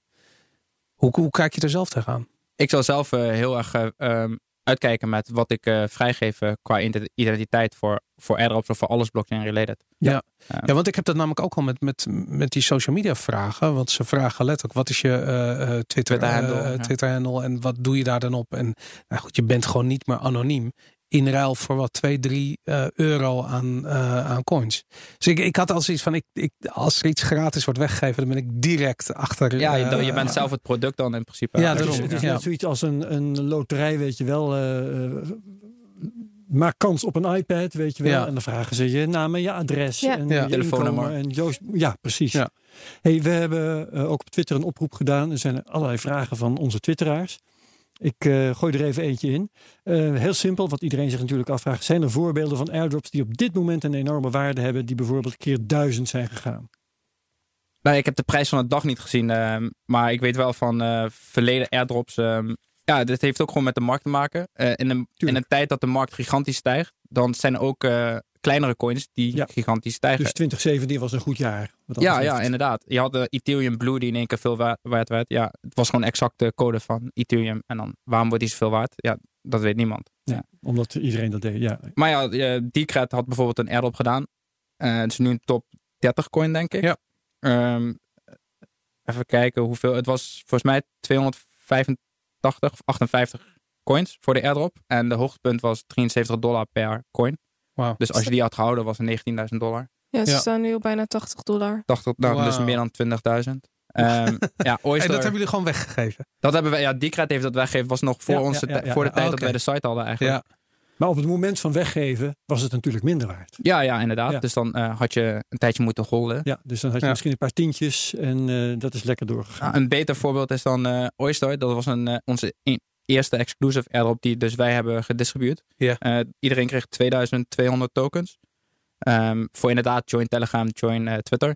Hoe, hoe kijk je er zelf tegenaan? Ik zal zelf eh, heel erg ehm, uitkijken met wat ik eh, vrijgeef qua ident- identiteit voor, voor airdrops of voor alles blockchain related. Ja, want ik heb dat namelijk ook al met, met, met die social media vragen. Want ze vragen letterlijk, wat is je Twitter, Twitter-handle, eh, ja. Twitter-handle en wat doe je daar dan op? En nou goed, je bent gewoon niet meer anoniem. In ruil voor wat 2, 3 eh, euro aan, eh, aan coins. Dus ik, ik had al zoiets van, ik, ik, als er iets gratis wordt weggegeven, dan ben ik direct achter. Ja, je, eh, je bent zelf het product dan in principe. Ja, het is, daarom. het is Ja. net zoiets als een, een loterij, weet je wel. maak kans op een iPad, weet je wel. Ja. En dan vragen ze je naam en je adres. Ja. En Ja. je Telefoonnummer. En Joost, ja, precies. Ja. Hey, we hebben eh, ook op Twitter een oproep gedaan. Er zijn allerlei vragen van onze twitteraars. Ik eh, gooi er even eentje in. Eh, heel simpel, wat iedereen zich natuurlijk afvraagt. Zijn er voorbeelden van airdrops die op dit moment een enorme waarde hebben, die bijvoorbeeld keer duizend zijn gegaan? Nou, ik heb de prijs van de dag niet gezien, ehm, maar ik weet wel van eh, verleden airdrops. ehm, ja, dit heeft ook gewoon met de markt te maken. In, een, in een tijd dat de markt gigantisch stijgt, dan zijn er ook, kleinere coins die Ja. gigantisch stijgen. Dus 2017 was een goed jaar. ja, ja, inderdaad. Je had de Ethereum Blue die in één keer veel wa- waard werd. Ja, het was gewoon exact de code van Ethereum. En dan, waarom wordt die zoveel waard? Ja, dat weet niemand. Ja, omdat iedereen dat deed. Ja. Maar ja, eh, Decred had bijvoorbeeld een airdrop gedaan. Eh, het is nu een top 30 coin, denk ik. Ja. Ehm, even kijken hoeveel. Het was volgens mij 285 of 58 coins voor de airdrop. En de hoogtepunt was 73 dollar per coin. Dus als je die had gehouden, was het 19.000 dollar. Ja, ze Ja. staan nu op bijna 80 dollar. 80, nou, dus meer dan 20.000. Ehm ja, Oyster, dat hebben jullie gewoon weggegeven. dat hebben we, ja, Decred heeft dat weggegeven. Was nog voor, Ja, onze, ja, ja, tij- ja, voor de ja, tijd dat wij de site hadden eigenlijk. Ja. Maar op het moment van weggeven was het natuurlijk minder waard. Ja, ja, inderdaad. Ja. Dus dan eh, had je een tijdje moeten holden. Ja, dus dan had je Ja. misschien een paar tientjes en eh, dat is lekker doorgegaan. Een beter voorbeeld is dan eh Oyster. Dat was een, onze eerste exclusive airdrop die dus wij hebben gedistribueerd. Ja. Eh, iedereen kreeg 2200 tokens. Ehm, voor inderdaad join Telegram, join eh, Twitter.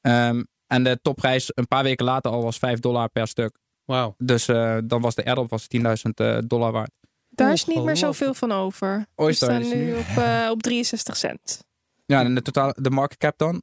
Ehm, en de topprijs een paar weken later al was 5 dollar per stuk. Wauw. Dus eh, dan was de airdrop was 10.000 eh, dollar waard. Daar is niet meer zoveel van over. Oyster We is staan nu nu- op, op 63 cent. Ja, en de totale de market cap dan?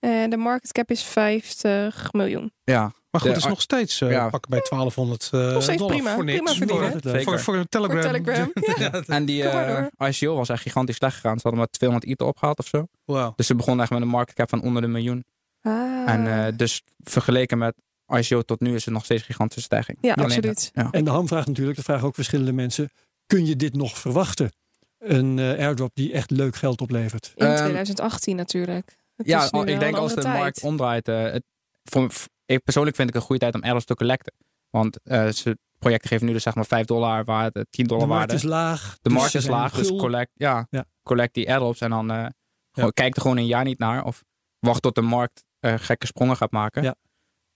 De market cap is 50 miljoen. Ja, Maar goed, De- het is nog steeds uh, ja. pakken bij 1200 uh, Nog steeds dollar prima, voor niks. prima verdienen. Voor, voor, voor een Telegram. Voor Telegram, ja. en die eh. ICO was echt gigantisch slecht gegaan. Ze hadden maar 200 ether opgehaald of zo. Wauw. Dus ze begonnen echt met een market cap van onder de miljoen. Ah. En eh, dus vergeleken met ICO tot nu is het nog steeds een gigantische stijging. ja, Alleen- absoluut. Ja. En de hamvraag natuurlijk, dat vragen ook verschillende mensen. Kun je dit nog verwachten? Een eh, airdrop die echt leuk geld oplevert. In Ehm, 2018 natuurlijk. Het Ja, al- ik denk als de markt omdraait. eh, het, voor, ik persoonlijk vind ik een goede tijd om airdrops te collecten. Want eh, ze, projecten geven nu dus zeg maar 5 dollar waarde, 10 De dollar markt waarde. is laag. de dus markt is laag, dus collect, ja, Ja. collect die airdrops en dan eh, gewoon, kijk er gewoon een jaar niet naar. Of wacht tot de markt eh, gekke sprongen gaat maken. Ja.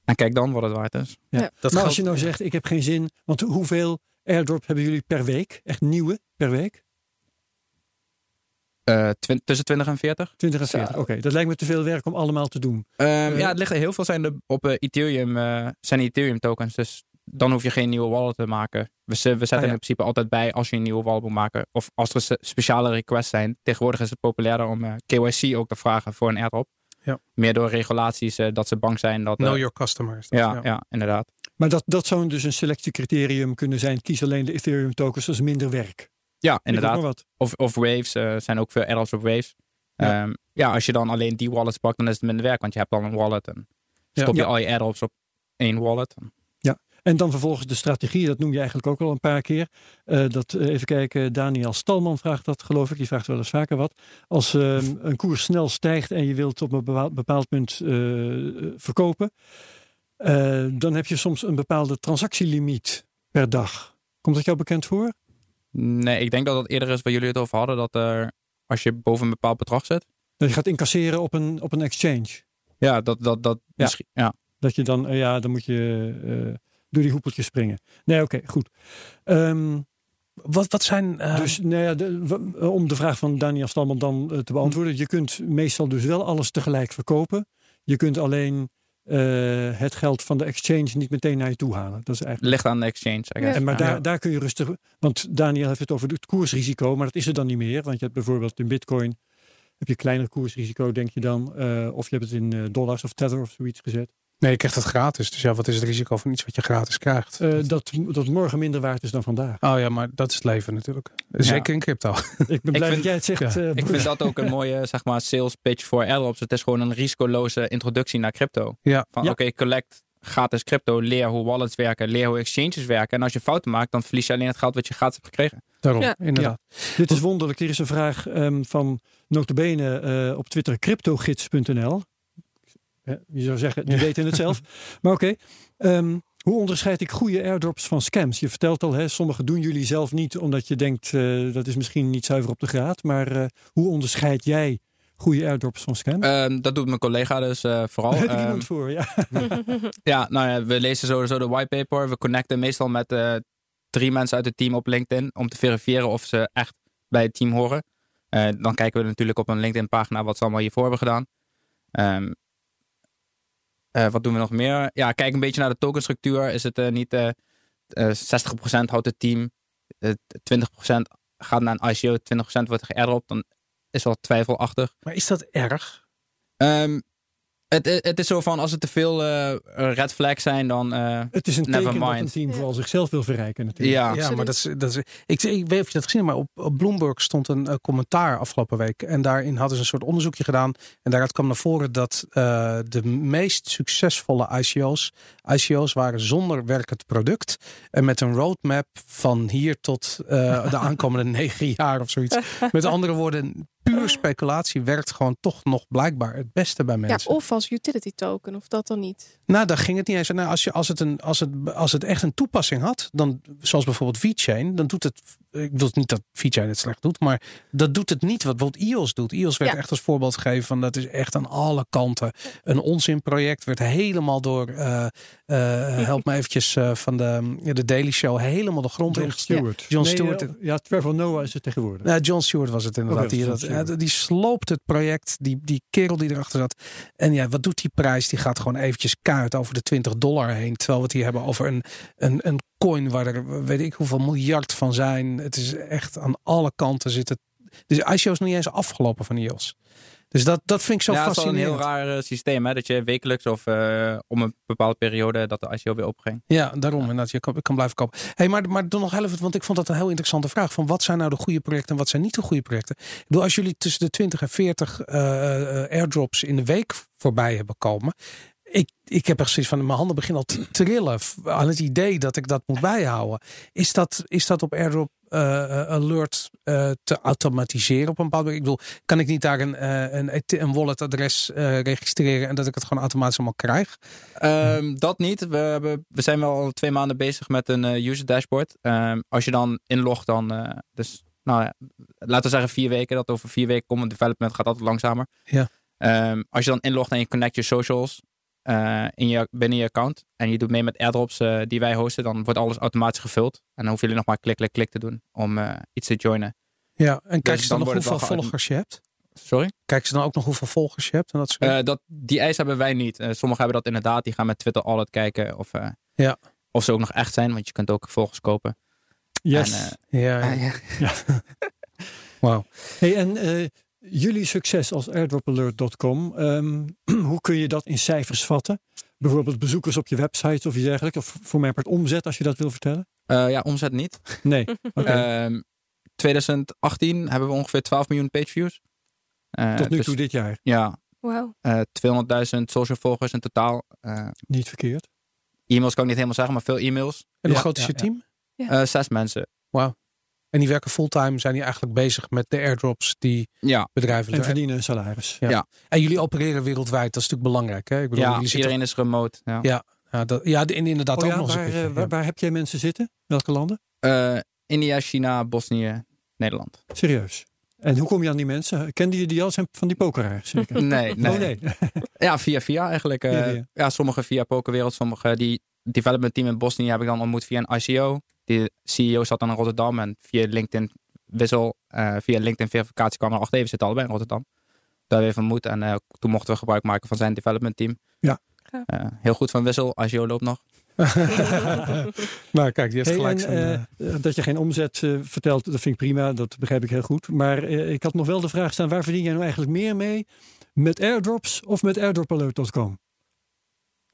En kijk dan wat het waard is. Ja. Ja. Dat maar geldt- als je nou zegt, ik heb geen zin. Want hoeveel airdrop hebben jullie per week? Echt nieuwe per week? Eh, tussen 20 en 40. 20 en 40. Oké, dat lijkt me te veel werk om allemaal te doen. Ehm, ja, het ligt er heel veel zijn er op eh, Ethereum, eh, zijn Ethereum tokens. Dus dan hoef je geen nieuwe wallet te maken. We, we zetten Ah, ja. in principe altijd bij als je een nieuwe wallet moet maken. Of als er speciale requests zijn. Tegenwoordig is het populairder om eh, KYC ook te vragen voor een airdrop. Ja. Meer door regulaties eh, dat ze bang zijn dat... eh, Know your customer. is dat, ja, ja. inderdaad. Maar dat, dat zou dus een selectiecriterium kunnen zijn. Kies alleen de Ethereum tokens, dat is minder werk. Ja, inderdaad. Of, of waves, eh zijn ook veel airdrops op waves. Ja. Ja. ja, als je dan alleen die wallets pakt, dan is het minder werk. Want je hebt al een wallet en Ja. stop je Ja. al je airdrops op één wallet. En dan vervolgens de strategie, dat noem je eigenlijk ook al een paar keer. Eh, dat, eh, even kijken, Daniel Stalman vraagt dat geloof ik. Die vraagt wel eens vaker wat. Als ehm, een koers snel stijgt en je wilt op een bepaald, punt verkopen. dan heb je soms een bepaalde transactielimiet per dag. Komt dat jou bekend voor? Nee, ik denk dat dat eerder is waar jullie het over hadden. Dat er, als je boven een bepaald bedrag zit. Dat je gaat incasseren op een, op een exchange. Ja, dat, dat, dat Ja. misschien. Ja. Dat je dan, eh, ja, dan moet je eh, door die hoepeltjes springen. Nee, oké, goed. Ehm, Wat, wat zijn... eh, Dus nou ja, de- w- om de vraag van Daniel Stalman dan eh, te beantwoorden. Je kunt meestal dus wel alles tegelijk verkopen. Je kunt alleen eh, het geld van de exchange niet meteen naar je toe halen. Dat is eigenlijk. Ligt aan de exchange. En maar Ja. daar, daar kun je rustig. Want Daniel heeft het over het koersrisico, maar dat is er dan niet meer. Want je hebt bijvoorbeeld in Bitcoin heb je kleiner koersrisico, denk je dan. eh, of je hebt het in eh, dollars of tether of zoiets gezet. Nee, je krijgt het gratis. Dus ja, wat is het risico van iets wat je gratis krijgt? Eh, dat, dat morgen minder waard is dan vandaag. Oh ja, maar dat is het leven natuurlijk. Zeker in crypto. Ik ben blij vind- dat jij het zegt. ja, eh, Ik vind dat ook een mooie zeg maar, sales pitch voor airdrops. Het is gewoon een risicoloze introductie naar crypto. Ja. Van Ja. oké, collect gratis crypto. Leer hoe wallets werken. Leer hoe exchanges werken. En als je fouten maakt, dan verlies je alleen het geld wat je gratis hebt gekregen. Daarom, Ja. inderdaad. Dit is wonderlijk. Er is een vraag ehm, van notabene eh op Twitter cryptogids.nl. Je zou zeggen, die Ja. weten het zelf. Maar oké. Ehm, hoe onderscheid ik goede airdrops van scams? Je vertelt al, hè, sommige doen jullie zelf niet omdat je denkt eh, dat is misschien niet zuiver op de graad. Maar eh, hoe onderscheid jij goede airdrops van scams? Ehm, dat doet mijn collega dus eh, vooral. Daar heb ik Ehm, iemand voor, ja. Ja, nou ja, we lezen sowieso de whitepaper. We connecten meestal met eh, drie mensen uit het team op LinkedIn om te verifiëren of ze echt bij het team horen. Eh, dan kijken we natuurlijk op een LinkedIn pagina wat ze allemaal hiervoor hebben gedaan. Ehm, eh, wat doen we nog meer? Ja, kijk een beetje naar de tokenstructuur. Is het eh, niet eh eh 60% houdt het team, eh 20% gaat naar een ICO, 20% wordt geairdropt. Dan is wel twijfelachtig. Maar is dat erg? Ehm, het, het, het is zo van, als het te veel eh, red flags zijn, dan... eh, Het is een Never teken dat mind. een team vooral zichzelf wil verrijken natuurlijk. ja, maar dat is, dat is, ik, ik weet niet of je dat gezien hebt, maar op, op Bloomberg stond een eh, commentaar afgelopen week. En daarin hadden ze een soort onderzoekje gedaan. En daaruit kwam naar voren dat eh, de meest succesvolle ICO's, ICO's waren zonder werkend product. En met een roadmap van hier tot eh, de aankomende negen jaar of zoiets. Met andere woorden, puur speculatie werkt gewoon toch nog blijkbaar het beste bij Ja, mensen. of als utility token, of dat dan niet. Nou, daar ging het niet eens. Nou, als, je, als, het een, als, het, als het echt een toepassing had, dan, zoals bijvoorbeeld VeChain, dan doet het. Ik bedoel niet dat VeChain het slecht doet, maar dat doet het niet wat bijvoorbeeld EOS doet. EOS werd Ja. echt als voorbeeld gegeven van dat is echt aan alle kanten een onzinproject. Werd helemaal door, eh, eh, help me eventjes eh, van de, ja, de Daily Show, helemaal de grond John. Stewart. John Nee, Stewart. ja, Trevor Noah is het tegenwoordig. Ja, John Stewart was het inderdaad. Die, John dat, ja, die sloopt het project. Die, die kerel die erachter zat. En ja, wat doet die prijs? Die gaat gewoon eventjes kaart over de 20 dollar heen. Terwijl we het hier hebben over een, een, een coin waar er weet ik hoeveel miljard van zijn. Het is echt aan alle kanten zit het. Dus ICO is nog niet eens afgelopen van IOS. Dus dat, dat vind ik zo ja, het is een heel raar eh, systeem, hè? Dat je wekelijks of eh, om een bepaalde periode dat de ICO weer opging. Ja, daarom. En dat je kan, kan blijven kopen. Hey, maar, maar dan nog even, want ik vond dat een heel interessante vraag. Van wat zijn nou de goede projecten en wat zijn niet de goede projecten? Ik bedoel, als jullie tussen de 20 en 40 eh, eh, airdrops in de week voorbij hebben komen. Ik, ik heb echt zoiets van, mijn handen beginnen al te trillen aan het idee dat ik dat moet bijhouden. Is dat, is dat op airdrop eh, eh, alert eh, te automatiseren op een bepaalde Ik bedoel, kan ik niet daar een, een, een walletadres registreren en dat ik het gewoon automatisch allemaal krijg? Ehm, dat niet. We, hebben, we zijn wel al twee maanden bezig met een user dashboard. Ehm, als je dan inlogt, dan dus, nou ja, laten we zeggen vier weken. Dat over vier weken komt. Development gaat altijd langzamer. Ja. Ehm, als je dan inlogt en je connect je socials eh, in je, binnen je account. En je doet mee met airdrops eh, die wij hosten. Dan wordt alles automatisch gevuld. En dan hoef je nog maar klik, klik, klik te doen om eh, iets te joinen. Ja, en kijk Dus ze dan, dan nog hoeveel wel volgers je hebt? Sorry? Kijk ze dan ook nog hoeveel volgers je hebt en dat soort Eh, dat, die eis hebben wij niet. Sommigen hebben dat inderdaad. Die gaan met Twitter altijd kijken of, eh, Ja. of ze ook nog echt zijn. Want je kunt ook volgers kopen. Yes. En, eh, ja, ja. ja. Wauw. Hey, en eh, jullie succes als airdropalert.com, ehm, hoe kun je dat in cijfers vatten? Bijvoorbeeld bezoekers op je website of iets dergelijks. Of voor mijn part omzet, als je dat wil vertellen. Eh, ja, omzet niet. Nee. Oké. Ehm, 2018 hebben we ongeveer 12 miljoen pageviews. Eh, Tot nu dus, toe dit jaar. Ja, eh 200.000 social volgers in totaal. Eh, Niet verkeerd. e-mails kan ik niet helemaal zeggen, maar veel e-mails. En hoe Ja, groot is ja, je team? Eh, zes mensen. En die werken fulltime, zijn die eigenlijk bezig met de airdrops die Ja, bedrijven En verdienen een salaris. Ja. Ja. En jullie opereren wereldwijd, dat is natuurlijk belangrijk. Hè? Ik bedoel, ja jullie zitten, iedereen is remote. Ja. Ja. ja, dat, ja, en inderdaad Oh ook ja, nog eens een waar, keertje, eh, waar, ja. waar heb jij mensen zitten? Welke landen? Eh, India, China, Bosnië, Nederland. Serieus. En hoe kom je aan die mensen? Kende je die al? Zijn van die pokeraars zeker? Nee, nee. Oh nee. Ja, via via eigenlijk. eh, Via via. Ja, sommige via Pokerwereld, sommige die development team in Bosnië heb ik dan ontmoet via een ICO. Die CEO zat dan in Rotterdam en via LinkedIn wissel, eh, via LinkedIn verificatie kwam er achter even zitten allebei in Rotterdam. Daar hebben we even ontmoet en eh, toen mochten we gebruik maken van zijn development team. Ja. Eh, heel goed van wissel, ICO loopt nog. nou, kijk, die heeft Hey, gelijk en, zijn, dat je geen omzet eh, vertelt, dat vind ik prima. Dat begrijp ik heel goed. Maar eh, ik had nog wel de vraag staan, waar verdien jij nou eigenlijk meer mee? Met airdrops of met airdropalert.com?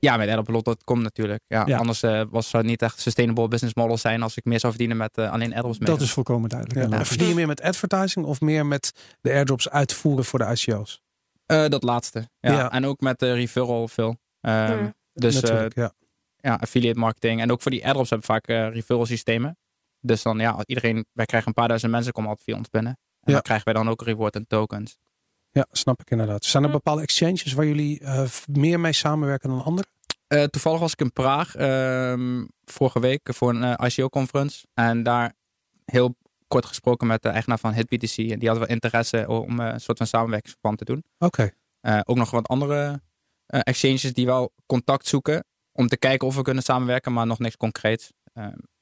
Ja, met airdrop.com natuurlijk. Ja, Ja. Anders eh, was het niet echt sustainable business model zijn als ik meer zou verdienen met eh, alleen airdrops mee. Dat is volkomen duidelijk. ja. verdien je meer met advertising of meer met de airdrops uitvoeren voor de ICO's? Eh, dat laatste. Ja. Ja. En ook met de referral veel. Ehm, Ja. Dus eh, Natuurlijk, ja. ja, affiliate marketing. En ook voor die airdrops hebben we vaak eh, referral systemen. Dus dan ja, iedereen, wij krijgen een paar duizend mensen komen altijd via ons binnen. En Ja. dan krijgen wij dan ook reward en tokens. Ja, snap ik inderdaad. Zijn er bepaalde exchanges waar jullie eh, meer mee samenwerken dan anderen? Eh, toevallig was ik in Praag ehm, vorige week voor een eh, ICO-conference. En daar heel kort gesproken met de eigenaar van HitBTC. En die hadden wel interesse om een soort van samenwerkingsverband te doen. Oké. Eh, ook nog wat andere exchanges die wel contact zoeken. Om te kijken of we kunnen samenwerken, maar nog niks concreets.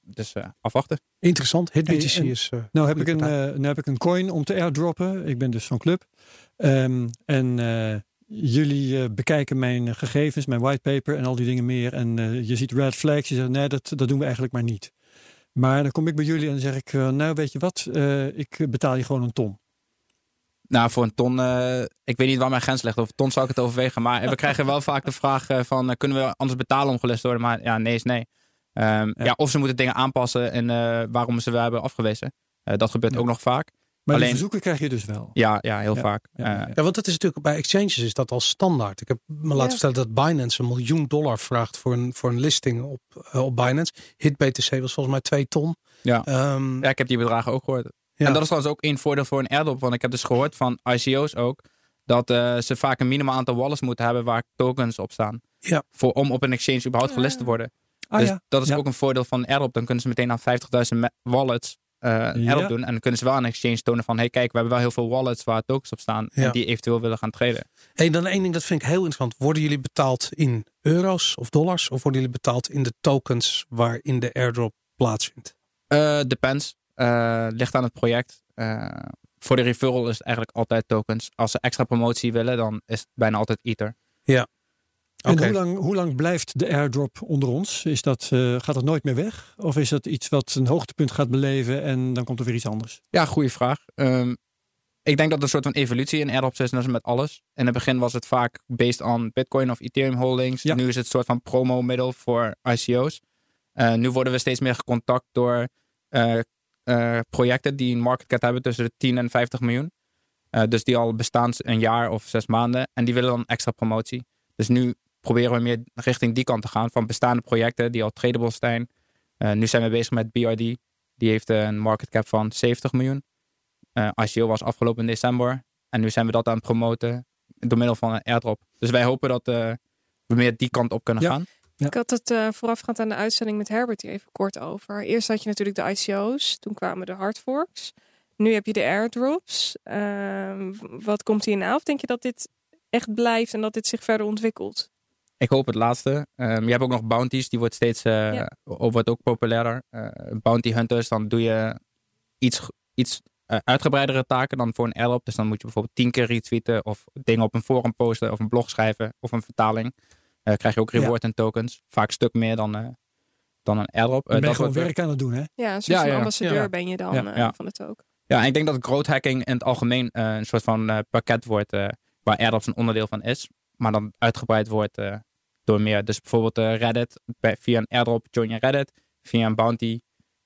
Dus eh, afwachten. Interessant. Hey, en- is... eh, Nou heb, ik een, eh, nou heb ik een coin om te airdroppen. Ik ben dus zo'n club. Ehm, en eh, jullie eh, bekijken mijn gegevens, mijn whitepaper en al die dingen meer. En eh, je ziet red flags. Je zegt, nee, dat, dat doen we eigenlijk maar niet. Maar dan kom ik bij jullie en dan zeg ik, nou weet je wat, eh, ik betaal je gewoon een ton. Nou, voor een ton, eh, ik weet niet waar mijn grens ligt. Of een ton zou ik het overwegen. Maar we krijgen wel vaak de vraag eh, van, kunnen we anders betalen om gelist te worden? Maar ja, nee is nee. Ehm, ja. of ze moeten dingen aanpassen en eh, waarom ze wel hebben afgewezen. Eh, dat gebeurt Ja. ook nog vaak. Maar die Alleen- verzoeken krijg je dus wel. Ja, ja heel Ja, vaak. ja, Eh, ja. Ja, want dat is natuurlijk bij exchanges is dat al standaard. Ik heb me laten Ja. vertellen dat Binance een miljoen dollar vraagt voor een, voor een listing op, op Binance. HitBTC was volgens mij twee ton. Ja. Ehm, Ja, ik heb die bedragen ook gehoord. Ja. En dat is trouwens ook één voordeel voor een airdrop. Want ik heb dus gehoord van ICO's ook. Dat eh, ze vaak een minimaal aantal wallets moeten hebben waar tokens op staan. Ja. Voor, om op een exchange überhaupt gelist te worden. Ah, dus ja. dat is Ja. ook een voordeel van airdrop. Dan kunnen ze meteen aan 50.000 me- wallets airdrop Ja. doen. En dan kunnen ze wel aan een exchange tonen van... Hey, kijk, we hebben wel heel veel wallets waar tokens op staan. Ja. En die eventueel willen gaan traden. Hey, dan één ding, dat vind ik heel interessant. Worden jullie betaald in euro's of dollars? Of worden jullie betaald in de tokens waarin de airdrop plaatsvindt? Eh depends. Eh, ligt aan het project. Voor de referral is het eigenlijk altijd tokens. Als ze extra promotie willen, dan is het bijna altijd Ether. En hoe, lang, hoe lang blijft de airdrop onder ons? Is dat, eh, gaat dat nooit meer weg? Of is dat iets wat een hoogtepunt gaat beleven en dan komt er weer iets anders? Ja, goede vraag. Ehm, ik denk dat er een soort van evolutie in airdrops is. Is met alles. In het begin was het vaak based on Bitcoin of Ethereum holdings. Ja. Nu is het een soort van promo-middel voor ICO's. Eh, nu worden we steeds meer gecontact door eh, projecten die een market cap hebben tussen de 10 en 50 miljoen. Dus die al bestaan een jaar of zes maanden. En die willen dan extra promotie. Dus nu proberen we meer richting die kant te gaan. Van bestaande projecten die al tradable zijn. Eh, nu zijn we bezig met BRD. Die heeft eh, een market cap van 70 miljoen. Eh ICO was afgelopen december. En nu zijn we dat aan het promoten door middel van een airdrop. Dus wij hopen dat eh, we meer die kant op kunnen Ja. gaan. Ik had het eh, voorafgaand aan de uitzending met Herbert hier even kort over. Eerst had je natuurlijk de ICO's, toen kwamen de hardforks. Nu heb je de airdrops. Ehm, wat komt hierna? Of denk je dat dit echt blijft en dat dit zich verder ontwikkelt? Ik hoop het laatste. Ehm, je hebt ook nog bounties, die wordt steeds eh, Ja. wordt ook populairder. Eh, bounty hunters, dan doe je iets, iets eh, uitgebreidere taken dan voor een airdrop. Dus dan moet je bijvoorbeeld tien keer retweeten of dingen op een forum posten of een blog schrijven of een vertaling. Eh, krijg je ook reward en tokens. Vaak een stuk meer dan, eh, dan een ben Eh, je dat gewoon werk aan het doen, hè? Ja, een soort Ja, ja. ambassadeur Ja. ben je dan Ja. eh, Ja. van het ook. Ja, en ik denk dat growth hacking in het algemeen een soort van eh, pakket wordt eh, waar airdrops een onderdeel van is. Maar dan uitgebreid wordt eh, door meer. Dus bijvoorbeeld eh, Reddit. Bij- via een airdrop join je Reddit. Via een bounty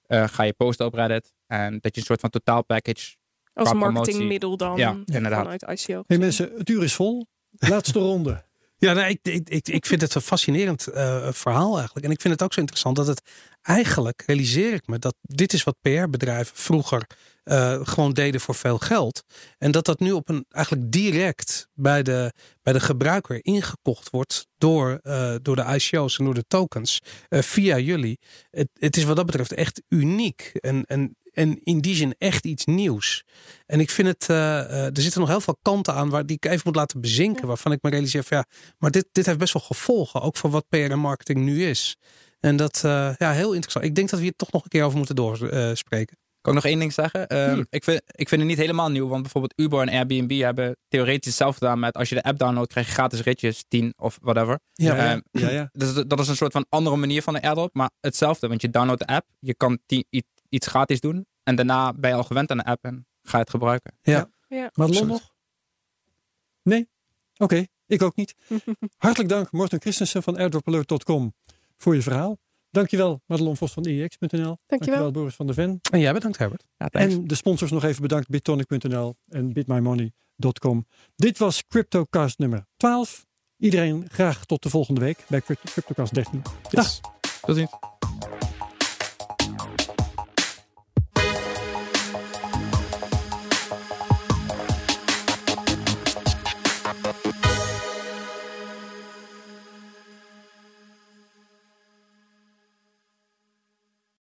eh, ga je posten op Reddit. En dat je een soort van totaalpackage. Als Qua marketingmiddel dan Ja, inderdaad. vanuit ICO. Hey mensen, het uur is vol. Laatste ronde. Ja, nee, ik, ik, ik, ik vind het een fascinerend eh, verhaal eigenlijk. En ik vind het ook zo interessant dat het eigenlijk, realiseer ik me, dat dit is wat PR-bedrijven vroeger eh, gewoon deden voor veel geld. En dat dat nu op een eigenlijk direct bij de, bij de gebruiker ingekocht wordt door, eh, door de ICO's en door de tokens eh, via jullie. Het, het is wat dat betreft echt uniek. En, en, en in die zin echt iets nieuws. En ik vind het, er zitten nog heel veel kanten aan waar die ik even moet laten bezinken. Waarvan ik me realiseer van ja, maar dit, dit heeft best wel gevolgen. Ook voor wat PR en marketing nu is. En dat, eh, ja, heel interessant. Ik denk dat we hier toch nog een keer over moeten doorspreken. Kan ik nog één ding zeggen? Ehm, Tuurlijk. ik, vind, ik vind het niet helemaal nieuw. Want bijvoorbeeld Uber en Airbnb hebben theoretisch hetzelfde gedaan met als je de app downloadt, krijg je gratis ritjes, 10 of whatever. Ja, Ehm, ja, ja. Dus dat is een soort van andere manier van een airdrop, maar hetzelfde. Want je downloadt de app, je kan iets gratis doen en daarna ben je al gewend aan de app en ga je het gebruiken. Maar Lon nog? Nee? Oké, ik ook niet. Hartelijk dank Morten Christensen van airdropalert.com voor je verhaal. Dankjewel Madelon Vos van IEX.nl. Dankjewel. Boris van der Ven. En jij bedankt Herbert. Ja. En de sponsors nog even bedankt. Bitonic.nl en bitmymoney.com. Dit was CryptoCast nummer 12. Iedereen graag tot de volgende week bij Crypto- CryptoCast 13. Dag. Tot ziens.